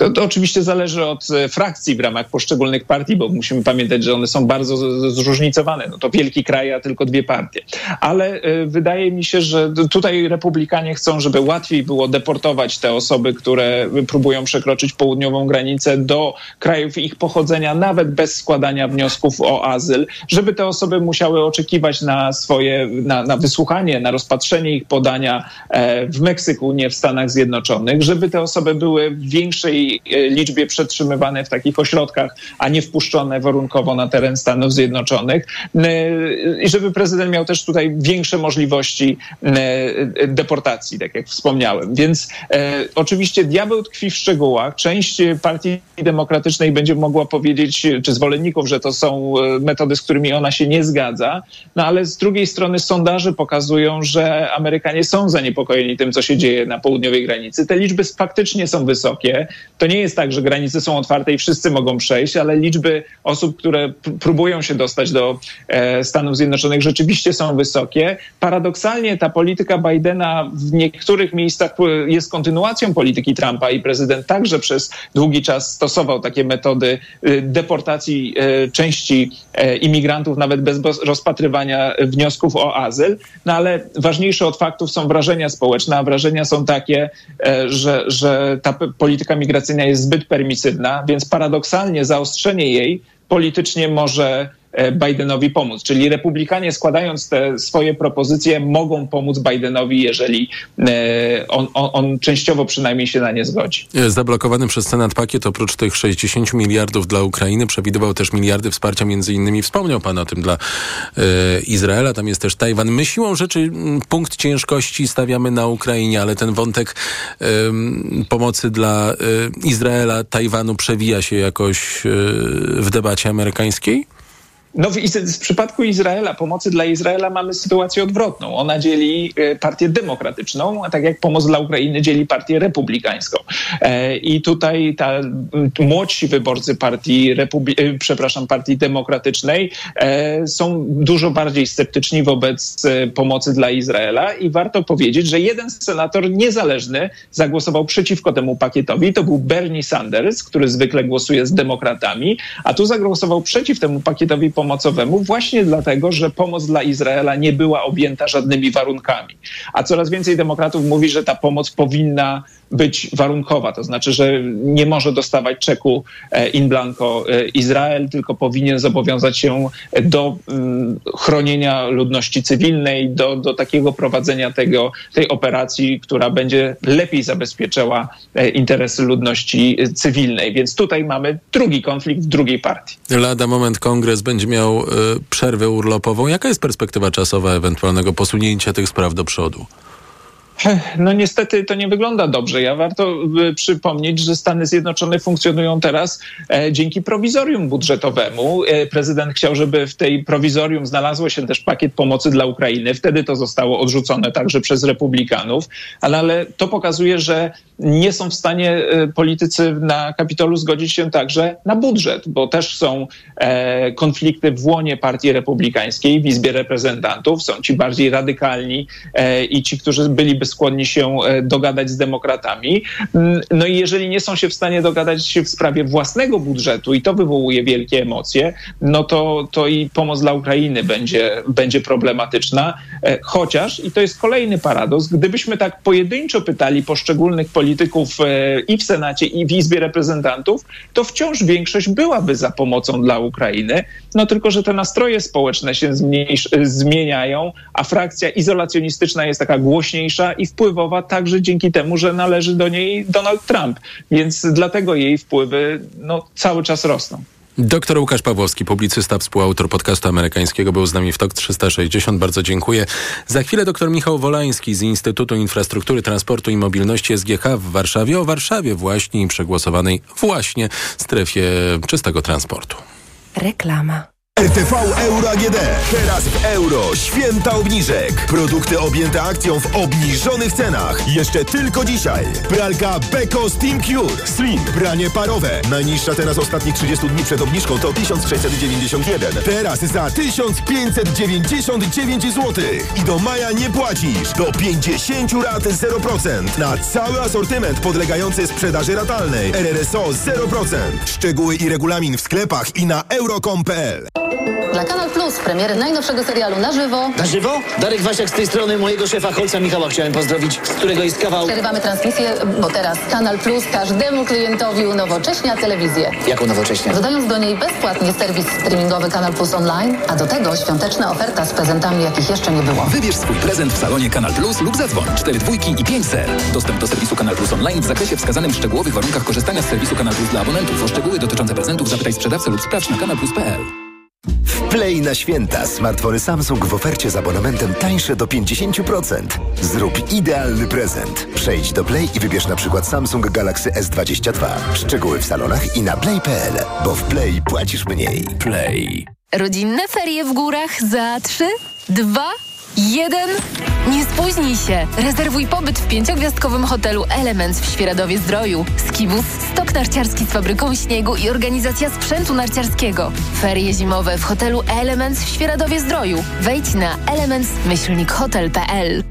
To, to, oczywiście zależy od e, frakcji w ramach poszczególnych partii, bo musimy pamiętać, że one są bardzo zróżnicowane. No to wielki kraj, a tylko dwie partie. Ale y, wydaje mi się, że tutaj republikanie chcą, żeby łatwiej było deportować te osoby, które próbują przekroczyć południową granicę do krajów ich pochodzenia, nawet bez składania wniosków o azyl, żeby te osoby musiały oczekiwać na swoje, na, na wysłuchanie, na rozpatrzenie ich podania e, w Meksyku, nie w Stanach Zjednoczonych, żeby te osoby były w większej E, liczbie przetrzymywane w takich ośrodkach, a nie wpuszczone warunkowo na teren Stanów Zjednoczonych. E, I żeby prezydent miał też tutaj większe możliwości e, deportacji, tak jak wspomniałem. Więc oczywiście diabeł tkwi w szczegółach. Część partii demokratycznej będzie mogła powiedzieć, czy zwolenników, że to są metody, z którymi ona się nie zgadza. No ale z drugiej strony sondaże pokazują, że Amerykanie są zaniepokojeni tym, co się dzieje na południowej granicy. Te liczby faktycznie są wysokie. To nie jest tak, że granice są otwarte i wszyscy mogą przejść, ale liczby osób, które próbują się dostać do e, Stanów Zjednoczonych rzeczywiście są wysokie. Paradoksalnie ta polityka Bidena w niektórych miejscach jest kontynuacją polityki Trumpa i prezydent także przez długi czas stosował takie metody e, deportacji e, części imigrantów nawet bez rozpatrywania wniosków o azyl. No ale ważniejsze od faktów są wrażenia społeczne, a wrażenia są takie, że, że ta polityka migracyjna jest zbyt permisywna, więc paradoksalnie zaostrzenie jej politycznie może Bidenowi pomóc. Czyli republikanie składając te swoje propozycje mogą pomóc Bidenowi, jeżeli e, on, on, on, częściowo przynajmniej się na nie zgodzi. E, zablokowany przez Senat pakiet oprócz tych 60 miliardów dla Ukrainy przewidywał też miliardy wsparcia między innymi, wspomniał pan o tym dla e, Izraela, tam jest też Tajwan. My siłą rzeczy punkt ciężkości stawiamy na Ukrainie, ale ten wątek e, pomocy dla Izraela, Tajwanu przewija się jakoś w debacie amerykańskiej? No w, w, przypadku Izraela, pomocy dla Izraela mamy sytuację odwrotną. Ona dzieli e, partię demokratyczną, a tak jak pomoc dla Ukrainy dzieli partię republikańską. E, I tutaj ta, młodsi wyborcy partii, Republi- e, przepraszam, partii demokratycznej są dużo bardziej sceptyczni wobec pomocy dla Izraela i warto powiedzieć, że jeden senator niezależny zagłosował przeciwko temu pakietowi. To był Bernie Sanders, który zwykle głosuje z demokratami, a tu zagłosował przeciw temu pakietowi pomocowemu właśnie dlatego, że pomoc dla Izraela nie była objęta żadnymi warunkami. A coraz więcej demokratów mówi, że ta pomoc powinna być warunkowa, to znaczy, że nie może dostawać czeku e, in blanco e, Izrael, tylko powinien zobowiązać się do mm, chronienia ludności cywilnej, do, do takiego prowadzenia tego, tej operacji, która będzie lepiej zabezpieczała e, interesy ludności cywilnej. Więc tutaj mamy drugi konflikt w drugiej partii. Lada moment kongres będzie miał przerwę urlopową. Jaka jest perspektywa czasowa ewentualnego posunięcia tych spraw do przodu? No niestety to nie wygląda dobrze. Ja warto y, przypomnieć, że Stany Zjednoczone funkcjonują teraz e, dzięki prowizorium budżetowemu. E, prezydent chciał, żeby w tej prowizorium znalazło się też pakiet pomocy dla Ukrainy. Wtedy to zostało odrzucone także przez republikanów, ale, ale to pokazuje, że nie są w stanie e, politycy na Kapitolu zgodzić się także na budżet, bo też są e, konflikty w łonie partii republikańskiej w Izbie Reprezentantów. Są ci bardziej radykalni e, i ci, którzy byliby skłonni się e, dogadać z demokratami. No i jeżeli nie są się w stanie dogadać się w sprawie własnego budżetu i to wywołuje wielkie emocje, no to, to i pomoc dla Ukrainy będzie, będzie problematyczna. Chociaż, i to jest kolejny paradoks, gdybyśmy tak pojedynczo pytali poszczególnych polityków e, i w Senacie, i w Izbie Reprezentantów, to wciąż większość byłaby za pomocą dla Ukrainy. No tylko, że te nastroje społeczne się zmieniają, a frakcja izolacjonistyczna jest taka głośniejsza i wpływowa także dzięki temu, że należy do niej Donald Trump. Więc dlatego jej wpływy no, cały czas rosną. Doktor Łukasz Pawłowski, publicysta, współautor podcastu amerykańskiego, był z nami w TOK 360. Bardzo dziękuję. Za chwilę doktor Michał Wolański z Instytutu Infrastruktury, Transportu i Mobilności SGH w Warszawie. O Warszawie właśnie i przegłosowanej właśnie strefie czystego transportu. Reklama. RTV Euro AGD. Teraz w euro. Święta obniżek. Produkty objęte akcją w obniżonych cenach. Jeszcze tylko dzisiaj. Pralka Beko Steam Cure. Slim. Pranie parowe. Najniższa teraz ostatnich 30 dni przed obniżką to 1691. Teraz za 1599 zł. I do maja nie płacisz. Do 50 rat 0%. Na cały asortyment podlegający sprzedaży ratalnej. RRSO 0%. Szczegóły i regulamin w sklepach i na euro.com.pl. Dla Kanal Plus premiery najnowszego serialu na żywo. Na żywo? Darek Wasiak z tej strony mojego szefa Holca Michała chciałem pozdrowić, z którego jest kawał... Przerywamy transmisję, bo teraz Kanal Plus każdemu klientowi unowocześnia telewizję. Jaką nowocześnie? Dodając do niej bezpłatnie serwis streamingowy Kanal Plus Online, a do tego świąteczna oferta z prezentami, jakich jeszcze nie było. Wybierz swój prezent w salonie Kanal Plus lub zadzwoń 4 dwójki i 5 ser. Dostęp do serwisu Kanal Plus Online w zakresie wskazanym w szczegółowych warunkach korzystania z serwisu Kanal Plus dla abonentów. O szczegóły dotyczące prezentów zapytaj sprzedawcę lub sprawdź na kanalplus.pl. Play na święta. Smartfony Samsung w ofercie z abonamentem tańsze do 50%. Zrób idealny prezent. Przejdź do Play i wybierz na przykład Samsung Galaxy S22. Szczegóły w salonach i na play.pl, bo w Play płacisz mniej. Play. Rodzinne ferie w górach za 3, 2, Jeden. Nie spóźnij się. Rezerwuj pobyt w pięciogwiazdkowym hotelu Elements w Świeradowie Zdroju. Skibus, stok narciarski z fabryką śniegu i organizacja sprzętu narciarskiego. Ferie zimowe w hotelu Elements w Świeradowie Zdroju. Wejdź na elements-hotel.pl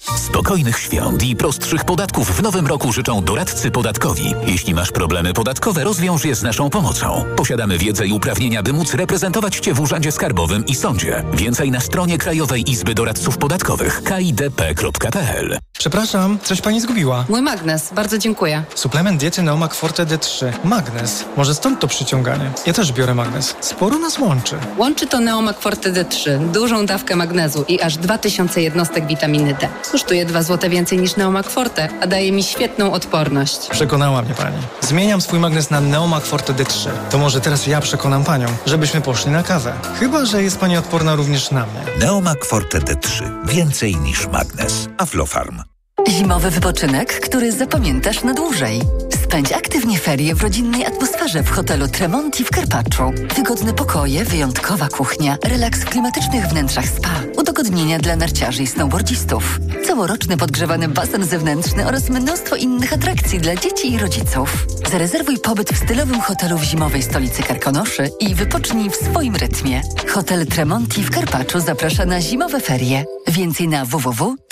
Spokojnych świąt i prostszych podatków w nowym roku życzą doradcy podatkowi. Jeśli masz problemy podatkowe, rozwiąż je z naszą pomocą. Posiadamy wiedzę i uprawnienia, by móc reprezentować Cię w Urzędzie Skarbowym i Sądzie. Więcej na stronie Krajowej Izby Doradców Podatkowych kidp.pl Przepraszam, coś pani zgubiła. Mój magnes, bardzo dziękuję. Suplement diety Neomak Forte D3. Magnes. Może stąd to przyciąganie. Ja też biorę magnes. Sporo nas łączy. Łączy to Neomak Forte D3, dużą dawkę magnezu i aż 2000 jednostek witaminy D. Kosztuje 2 zł więcej niż Neomak Forte, a daje mi świetną odporność. Przekonała mnie pani. Zmieniam swój magnes na Neomak Forte D3. To może teraz ja przekonam panią, żebyśmy poszli na kawę. Chyba, że jest pani odporna również na mnie. Neomak Forte D3. Więcej niż magnes. Aflofarm. Zimowy wypoczynek, który zapamiętasz na dłużej. Spędź aktywnie ferie w rodzinnej atmosferze w hotelu Tremonti w Karpaczu. Wygodne pokoje, wyjątkowa kuchnia, relaks w klimatycznych wnętrzach spa, udogodnienia dla narciarzy i snowboardzistów, całoroczny podgrzewany basen zewnętrzny oraz mnóstwo innych atrakcji dla dzieci i rodziców. Zarezerwuj pobyt w stylowym hotelu w zimowej stolicy Karkonoszy i wypocznij w swoim rytmie. Hotel Tremonti w Karpaczu zaprasza na zimowe ferie. Więcej na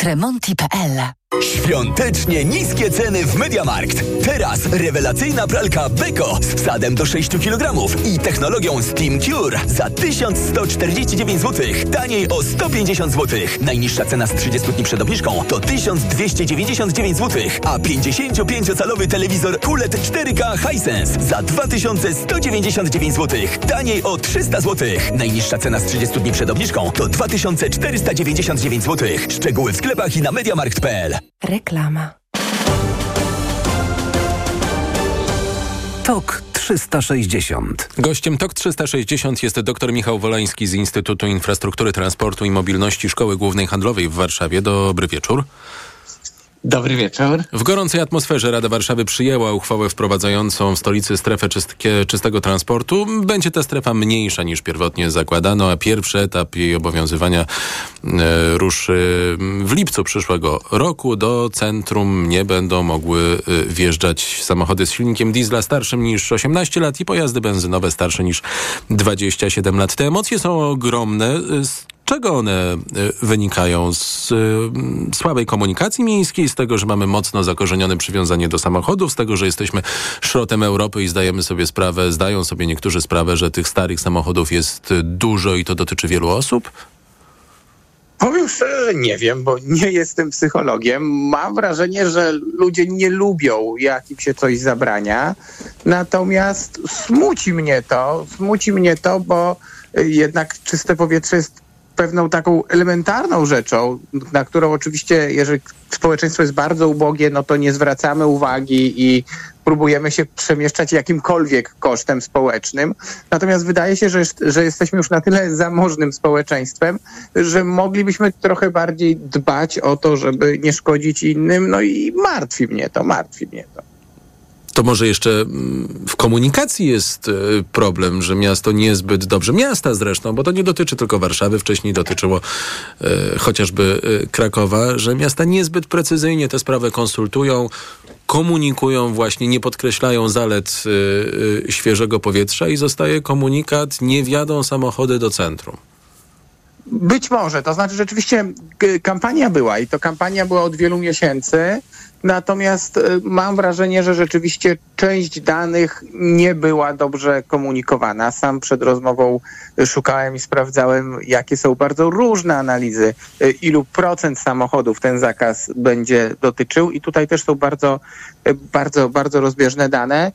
www.tremonti.pl Świątecznie niskie ceny w Mediamarkt. Teraz rewelacyjna pralka Beko z wsadem do 6 kg i technologią Steam Cure za 1149 zł. Taniej o 150 zł. Najniższa cena z 30 dni przed obniżką to 1299 zł, a 55-calowy telewizor QLED 4K Hisense za 2199 zł. Taniej o 300 zł. Najniższa cena z 30 dni przed obniżką to 2499 zł. Szczegóły w sklepach i na mediamarkt.pl. Reklama. TOK 360. Gościem TOK 360 jest dr Michał Wolański z Instytutu Infrastruktury Transportu i Mobilności Szkoły Głównej Handlowej w Warszawie. Dobry wieczór. Dobry wieczór. W gorącej atmosferze Rada Warszawy przyjęła uchwałę wprowadzającą w stolicy strefę czystkie, czystego transportu. Będzie ta strefa mniejsza niż pierwotnie zakładano, a pierwszy etap jej obowiązywania e, ruszy w lipcu przyszłego roku. Do centrum nie będą mogły e, wjeżdżać samochody z silnikiem diesla starszym niż 18 lat i pojazdy benzynowe starsze niż 27 lat. Te emocje są ogromne. Czego one e, wynikają? Z y, słabej komunikacji miejskiej, z tego, że mamy mocno zakorzenione przywiązanie do samochodów, z tego, że jesteśmy szrotem Europy i zdajemy sobie sprawę, zdają sobie niektórzy sprawę, że tych starych samochodów jest dużo i to dotyczy wielu osób? Powiem szczerze, nie wiem, bo nie jestem psychologiem. Mam wrażenie, że ludzie nie lubią, jak im się coś zabrania. Natomiast smuci mnie to, smuci mnie to, bo jednak czyste powietrze jest pewną taką elementarną rzeczą, na którą oczywiście, jeżeli społeczeństwo jest bardzo ubogie, no to nie zwracamy uwagi i próbujemy się przemieszczać jakimkolwiek kosztem społecznym. Natomiast wydaje się, że, że jesteśmy już na tyle zamożnym społeczeństwem, że moglibyśmy trochę bardziej dbać o to, żeby nie szkodzić innym. No i martwi mnie to, martwi mnie to to może jeszcze mm, w komunikacji jest e, problem, że miasto niezbyt dobrze, miasta zresztą, bo to nie dotyczy tylko Warszawy, wcześniej dotyczyło e, chociażby e, Krakowa, że miasta niezbyt precyzyjnie tę sprawę konsultują, komunikują właśnie, nie podkreślają zalet e, świeżego powietrza i zostaje komunikat, nie wjadą samochody do centrum. Być może, to znaczy rzeczywiście kampania była i to kampania była od wielu miesięcy. Natomiast e, mam wrażenie, że rzeczywiście część danych nie była dobrze komunikowana. Sam przed rozmową szukałem i sprawdzałem, jakie są bardzo różne analizy, e, ilu procent samochodów ten zakaz będzie dotyczył i tutaj też są bardzo, e, bardzo, bardzo rozbieżne dane.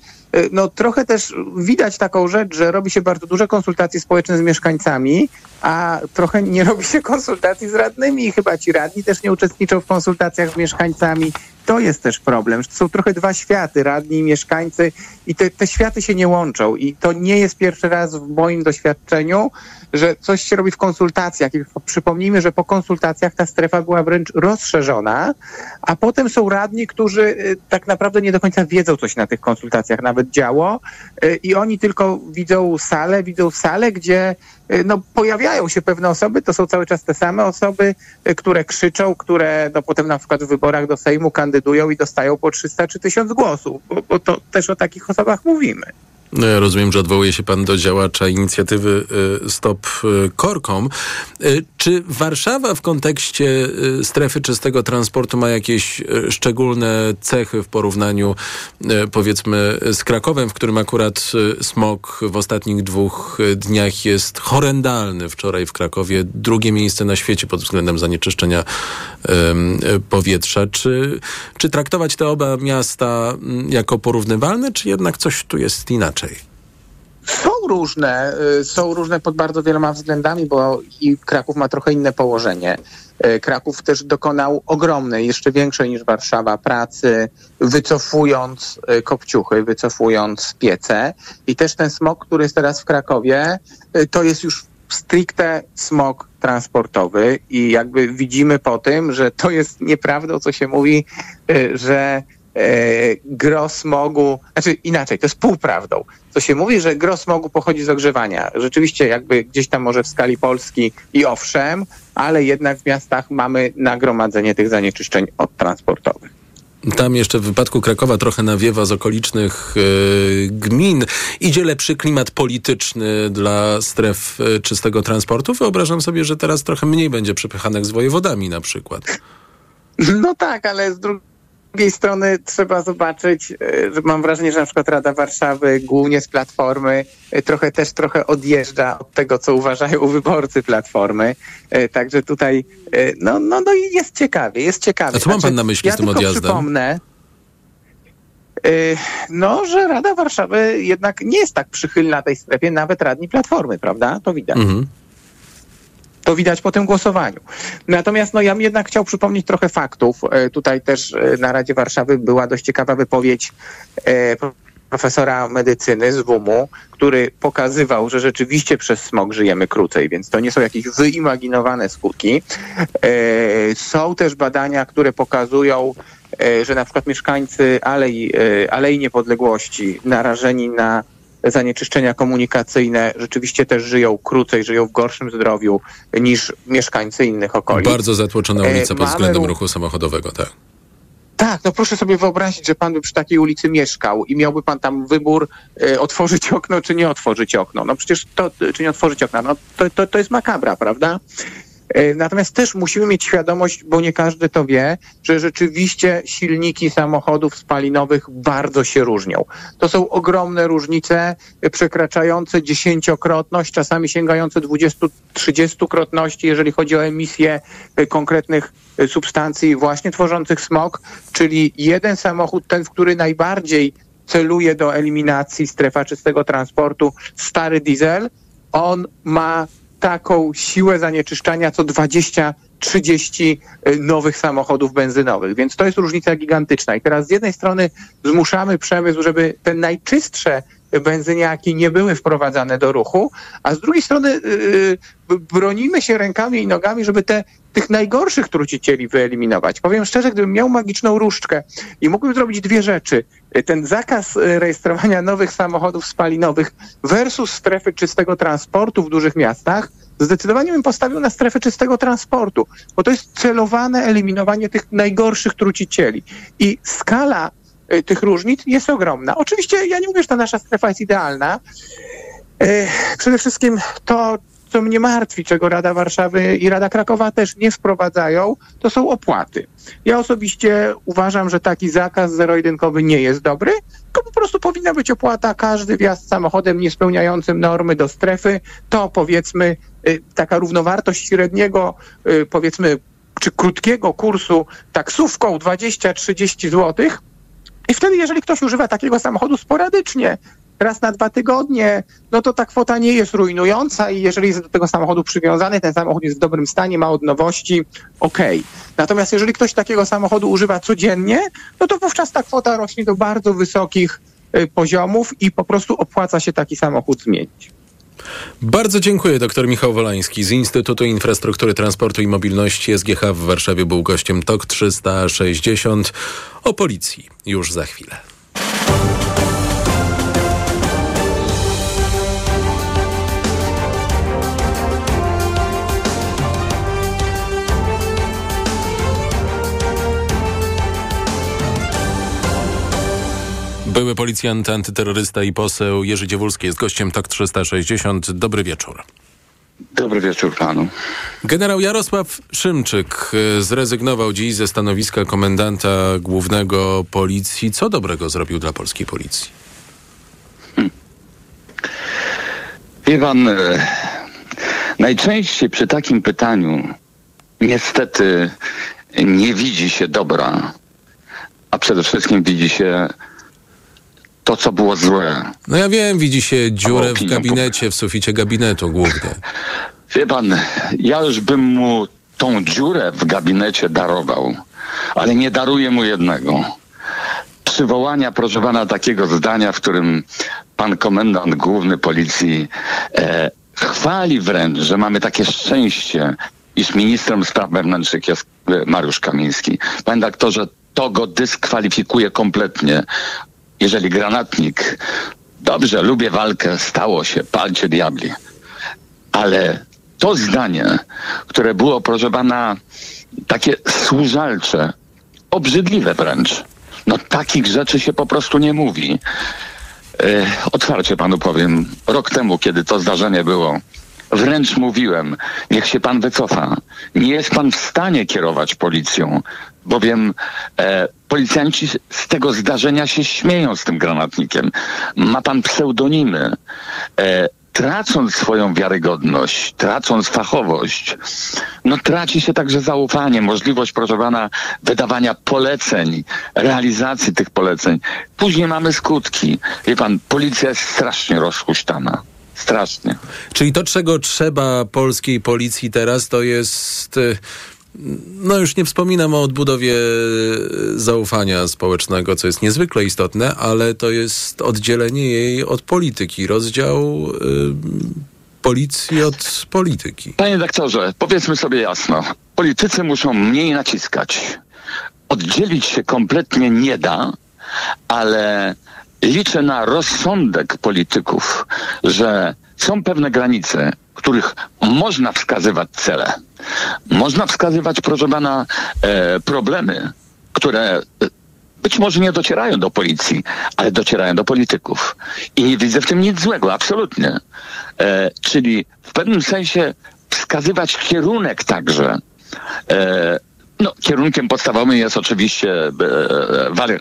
No trochę też widać taką rzecz, że robi się bardzo duże konsultacje społeczne z mieszkańcami, a trochę nie robi się konsultacji z radnymi i chyba ci radni też nie uczestniczą w konsultacjach z mieszkańcami to jest też problem. To są trochę dwa światy, radni i mieszkańcy i te, te światy się nie łączą i to nie jest pierwszy raz w moim doświadczeniu, że coś się robi w konsultacjach i przypomnijmy, że po konsultacjach ta strefa była wręcz rozszerzona, a potem są radni, którzy y, tak naprawdę nie do końca wiedzą, co się na tych konsultacjach nawet działo y, i oni tylko widzą salę, widzą salę, gdzie y, no, pojawiają się pewne osoby, to są cały czas te same osoby, które krzyczą, które no, potem na przykład w wyborach do Sejmu kandydują i dostają po 300 czy 1000 głosów, bo, bo to też o takich osobach mówimy. No rozumiem, że odwołuje się pan do działacza inicjatywy y, Stop y, Korkom. Y, czy Warszawa w kontekście strefy czystego transportu ma jakieś szczególne cechy w porównaniu powiedzmy z Krakowem, w którym akurat smog w ostatnich dwóch dniach jest horrendalny. Wczoraj w Krakowie drugie miejsce na świecie pod względem zanieczyszczenia powietrza. Czy, czy traktować te oba miasta mm, jako porównywalne, czy jednak coś tu jest inaczej? Inaczej? Są różne, y, są różne pod bardzo wieloma względami, bo i Kraków ma trochę inne położenie. Y, Kraków też dokonał ogromnej, jeszcze większej niż Warszawa pracy, wycofując y, kopciuchy, wycofując piece. I też ten smog, który jest teraz w Krakowie, to jest już stricte smog transportowy i jakby widzimy po tym, że to jest nieprawdą, co się mówi, że gros smogu, znaczy inaczej, to jest półprawdą. To się mówi, że gros smogu pochodzi z ogrzewania. Rzeczywiście jakby gdzieś tam może w skali Polski i owszem, ale jednak w miastach mamy nagromadzenie tych zanieczyszczeń odtransportowych. Tam jeszcze w wypadku Krakowa trochę nawiewa z okolicznych y, gmin. Idzie lepszy klimat polityczny dla stref y, czystego transportu. Wyobrażam sobie, że teraz trochę mniej będzie przepychanek z wojewodami na przykład. No tak, ale z drugiej drugiej strony trzeba zobaczyć, e, że mam wrażenie, że na przykład Rada Warszawy, głównie z Platformy, e, trochę też trochę odjeżdża od tego, co uważają (laughs) wyborcy Platformy. E, także tutaj, no, no, no i jest ciekawie, jest ciekawie. A co znaczy, ma pan na myśli ja z tym odjazdem? przypomnę, no, że Rada Warszawy jednak nie jest tak przychylna tej strefie, nawet radni Platformy, prawda? To widać. Mhm. To widać po tym głosowaniu. Natomiast no, ja jednak chciał przypomnieć trochę faktów. E, tutaj też e, na Radzie Warszawy była dość ciekawa wypowiedź e, profesora medycyny z WUM-u, który pokazywał, że rzeczywiście przez smog żyjemy krócej, więc to nie są jakieś wyimaginowane skutki. Są też badania, które pokazują, że na przykład mieszkańcy Alei, Alei Niepodległości narażeni na zanieczyszczenia komunikacyjne rzeczywiście też żyją krócej, żyją w gorszym zdrowiu niż mieszkańcy innych okolic. Bardzo zatłoczona ulica pod względem ruchu samochodowego, tak. Tak, no proszę sobie wyobrazić, że pan by przy takiej ulicy mieszkał i miałby pan tam wybór e, otworzyć okno, czy nie otworzyć okno. No przecież to, czy nie otworzyć okna, no to, to, to jest makabra, prawda? E, natomiast też musimy mieć świadomość, bo nie każdy to wie, że rzeczywiście silniki samochodów spalinowych bardzo się różnią. To są ogromne różnice przekraczające dziesięciokrotność, czasami sięgające 20-30 krotności, jeżeli chodzi o emisję e, konkretnych e, substancji właśnie tworzących smog, czyli jeden samochód, ten, w który najbardziej celuje do eliminacji strefa czystego transportu, stary diesel, on ma taką siłę zanieczyszczania co 20 30 y, nowych samochodów benzynowych, więc to jest różnica gigantyczna. I teraz z jednej strony zmuszamy przemysł, żeby te najczystsze benzyniaki nie były wprowadzane do ruchu, a z drugiej strony yy, bronimy się rękami i nogami, żeby te, tych najgorszych trucicieli wyeliminować. Powiem szczerze, gdybym miał magiczną różdżkę i mógłbym zrobić dwie rzeczy, ten zakaz y, rejestrowania nowych samochodów spalinowych versus strefy czystego transportu w dużych miastach, zdecydowanie bym postawił na strefę czystego transportu, bo to jest celowane eliminowanie tych najgorszych trucicieli. I skala y, tych różnic jest ogromna. Oczywiście ja nie mówię, że ta nasza strefa jest idealna. Y, przede wszystkim to, co mnie martwi, czego Rada Warszawy i Rada Krakowa też nie wprowadzają, to są opłaty. Ja osobiście uważam, że taki zakaz zero-jedynkowy nie jest dobry, tylko po prostu powinna być opłata każdy wjazd samochodem niespełniającym normy do strefy, to powiedzmy y, taka równowartość średniego, y, powiedzmy, czy krótkiego kursu taksówką 20-30 zł. I wtedy, jeżeli ktoś używa takiego samochodu sporadycznie, raz na dwa tygodnie, no to ta kwota nie jest rujnująca i jeżeli jest do tego samochodu przywiązany, ten samochód jest w dobrym stanie, ma od nowości, okej. Okay. Natomiast jeżeli ktoś takiego samochodu używa codziennie, no to wówczas ta kwota rośnie do bardzo wysokich y, poziomów i po prostu opłaca się taki samochód zmienić. Bardzo dziękuję. Dr Michał Wolański z Instytutu Infrastruktury Transportu i Mobilności SGH w Warszawie był gościem TOK 360 o policji już za chwilę. Były policjant, antyterrorysta i poseł Jerzy Dziewulski jest gościem TOK 360. Dobry wieczór. Dobry wieczór panu. Generał Jarosław Szymczyk y, zrezygnował dziś ze stanowiska komendanta głównego policji. Co dobrego zrobił dla polskiej policji? Hmm. Wie pan, e, najczęściej przy takim pytaniu niestety nie widzi się dobra, a przede wszystkim widzi się to, co było złe. No ja wiem, widzi się dziurę w gabinecie, w suficie gabinetu głównie. Wie pan, ja już bym mu tą dziurę w gabinecie darował, ale nie daruję mu jednego. Przywołania, proszę pana, takiego zdania, w którym pan komendant główny policji e, chwali wręcz, że mamy takie szczęście, iż ministrem spraw wewnętrznych jest Mariusz Kamiński. Panie doktorze, to go dyskwalifikuje kompletnie. Jeżeli granatnik, dobrze, lubię walkę, stało się, palcie diabli. Ale to zdanie, które było, proszę pana, takie służalcze, obrzydliwe wręcz, no takich rzeczy się po prostu nie mówi. E, otwarcie panu powiem, rok temu, kiedy to zdarzenie było, wręcz mówiłem, niech się pan wycofa. Nie jest pan w stanie kierować policją, bowiem e, policjanci z tego zdarzenia się śmieją z tym granatnikiem. Ma pan pseudonimy. E, tracąc swoją wiarygodność, tracąc fachowość, no traci się także zaufanie, możliwość, proszę pana, wydawania poleceń, realizacji tych poleceń. Później mamy skutki. Wie pan, policja jest strasznie rozhuśtana. Strasznie. Czyli to, czego trzeba polskiej policji teraz, to jest y, no już nie wspominam o odbudowie zaufania społecznego, co jest niezwykle istotne, ale to jest oddzielenie jej od polityki, rozdział y, policji od polityki. Panie doktorze, powiedzmy sobie jasno, politycy muszą mniej naciskać. Oddzielić się kompletnie nie da, ale liczę na rozsądek polityków, że są pewne granice, których można wskazywać cele. Można wskazywać, proszę pana, e, problemy, które e, być może nie docierają do policji, ale docierają do polityków. I nie widzę w tym nic złego, absolutnie. E, czyli w pewnym sensie wskazywać kierunek także. E, no, kierunkiem podstawowym jest oczywiście e,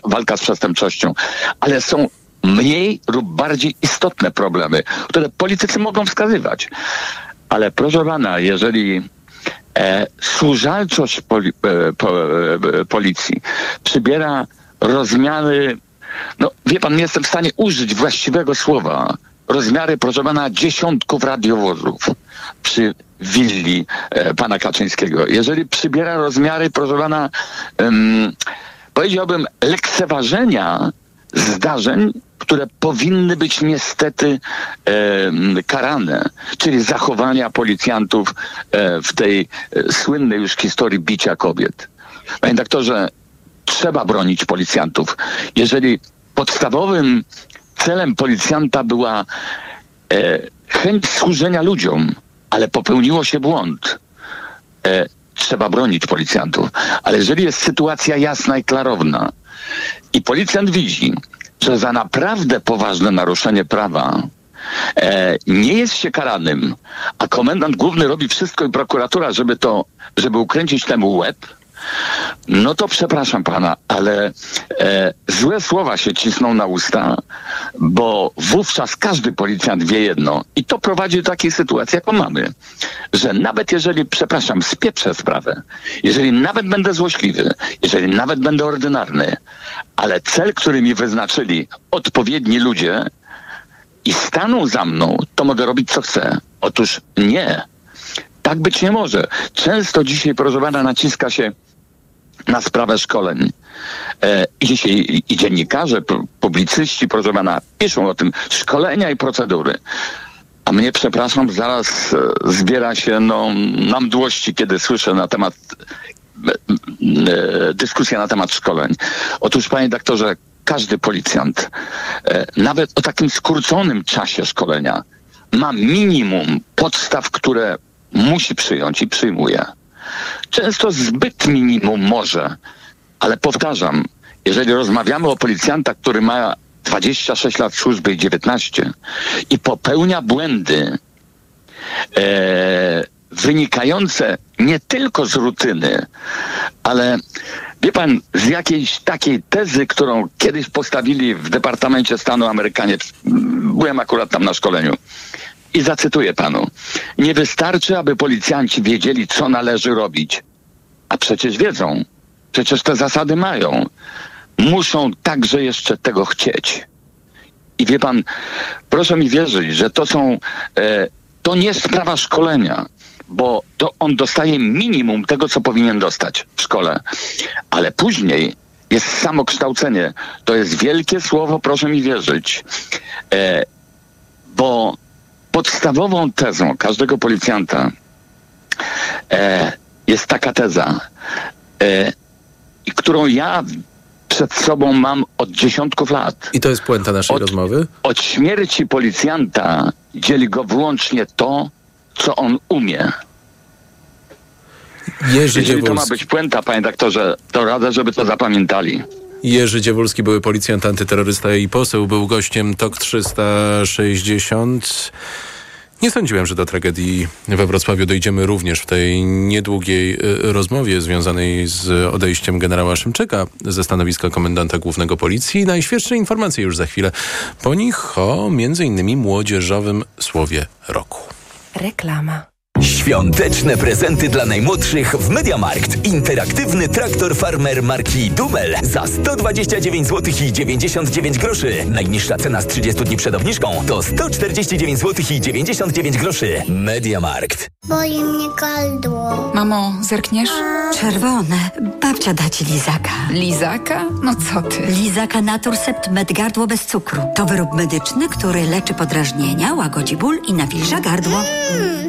walka z przestępczością, ale są mniej lub bardziej istotne problemy, które politycy mogą wskazywać. Ale proszę pana, jeżeli e, służalczość poli, e, po, e, policji przybiera rozmiary, no wie pan, nie jestem w stanie użyć właściwego słowa, rozmiary, proszę pana, dziesiątków radiowozów przy willi e, pana Kaczyńskiego. Jeżeli przybiera rozmiary, proszę pana, um, powiedziałbym, lekceważenia zdarzeń, które powinny być niestety e, karane, czyli zachowania policjantów e, w tej e, słynnej już historii bicia kobiet. Panie doktorze, trzeba bronić policjantów. Jeżeli podstawowym celem policjanta była e, chęć służenia ludziom, ale popełniło się błąd, e, trzeba bronić policjantów. Ale jeżeli jest sytuacja jasna i klarowna i policjant widzi, że za naprawdę poważne naruszenie prawa e, nie jest się karanym, a komendant główny robi wszystko i prokuratura, żeby to, żeby ukręcić temu łeb, no to przepraszam pana, ale e, złe słowa się cisną na usta, bo wówczas każdy policjant wie jedno i to prowadzi do takiej sytuacji, jaką mamy, że nawet jeżeli, przepraszam, spieprzę sprawę, jeżeli nawet będę złośliwy, jeżeli nawet będę ordynarny, ale cel, który mi wyznaczyli odpowiedni ludzie i staną za mną, to mogę robić co chcę. Otóż nie. Tak być nie może. Często dzisiaj, proszę pana, naciska się na sprawę szkoleń. E, I dzisiaj i dziennikarze, publicyści, proszę pana, piszą o tym szkolenia i procedury. A mnie, przepraszam, zaraz e, zbiera się no, na mdłości, kiedy słyszę na temat e, e, dyskusja na temat szkoleń. Otóż, panie doktorze, każdy policjant, nawet o takim skróconym czasie szkolenia, ma minimum podstaw, które musi przyjąć i przyjmuje. Często zbyt minimum może, ale powtarzam, jeżeli rozmawiamy o policjanta, który ma 26 lat służby i 19 i popełnia błędy e, wynikające nie tylko z rutyny, ale wie pan, z jakiejś takiej tezy, którą kiedyś postawili w Departamencie Stanu Amerykanie, byłem akurat tam na szkoleniu, i zacytuję panu. Nie wystarczy, aby policjanci wiedzieli, co należy robić. A przecież wiedzą. Przecież te zasady mają. Muszą także jeszcze tego chcieć. I wie pan, proszę mi wierzyć, że to są, e, to nie sprawa szkolenia, bo to on dostaje minimum tego, co powinien dostać w szkole. Ale później jest samokształcenie. To jest wielkie słowo, proszę mi wierzyć. E, bo podstawową tezą każdego policjanta e, jest taka teza, e, którą ja przed sobą mam od dziesiątków lat. I to jest puenta naszej od, rozmowy? Od śmierci policjanta dzieli go wyłącznie to, co on umie. Jerzy Jeżeli to ma być puenta, panie doktorze, to radzę, żeby to zapamiętali. Jerzy Dziewulski, były policjant, antyterrorysta i poseł, był gościem TOK 360. Nie sądziłem, że do tragedii we Wrocławiu dojdziemy również w tej niedługiej y, rozmowie związanej z odejściem generała Szymczyka ze stanowiska komendanta głównego policji. Najświeższe informacje już za chwilę. Po nich o między innymi młodzieżowym słowie roku. Reklama. Świąteczne prezenty dla najmłodszych w Mediamarkt. Interaktywny traktor farmer marki Dumel za 129 zł i 99 groszy. Najniższa cena z 30 dni przed obniżką to 149 zł i 99 groszy. Mediamarkt. Boli mnie gardło. Mamo, zerkniesz? Czerwone. Babcia da ci lizaka. Lizaka? No co ty? Lizaka Naturcept Med Gardło bez cukru. To wyrób medyczny, który leczy podrażnienia, łagodzi ból i nawilża gardło. Mmm,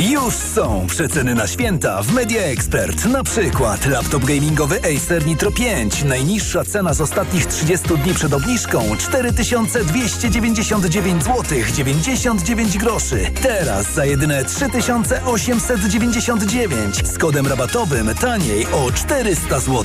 Już są przeceny na święta w Media Expert. Na przykład laptop gamingowy Acer Nitro 5. Najniższa cena z ostatnich 30 dni przed obniżką 4299 zł 99 groszy. Teraz za jedyne 3899 z kodem rabatowym taniej o 400 zł.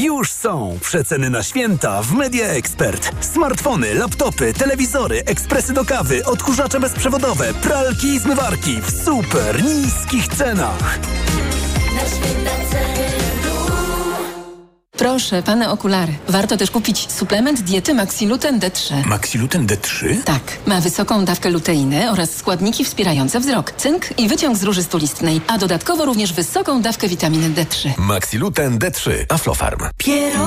Już są przeceny na święta w Media Expert. Smartfony, laptopy, telewizory, ekspresy do kawy, odkurzacze bezprzewodowe, pralki i zmywarki w super niskich cenach. Na święta. Proszę, pane okulary. Warto też kupić suplement diety Maxiluten D3. Maxiluten D3? Tak, ma wysoką dawkę luteiny oraz składniki wspierające wzrok, cynk i wyciąg z róży stulistnej, a dodatkowo również wysoką dawkę witaminy D3. Maxiluten D3. Aflofarm. Piero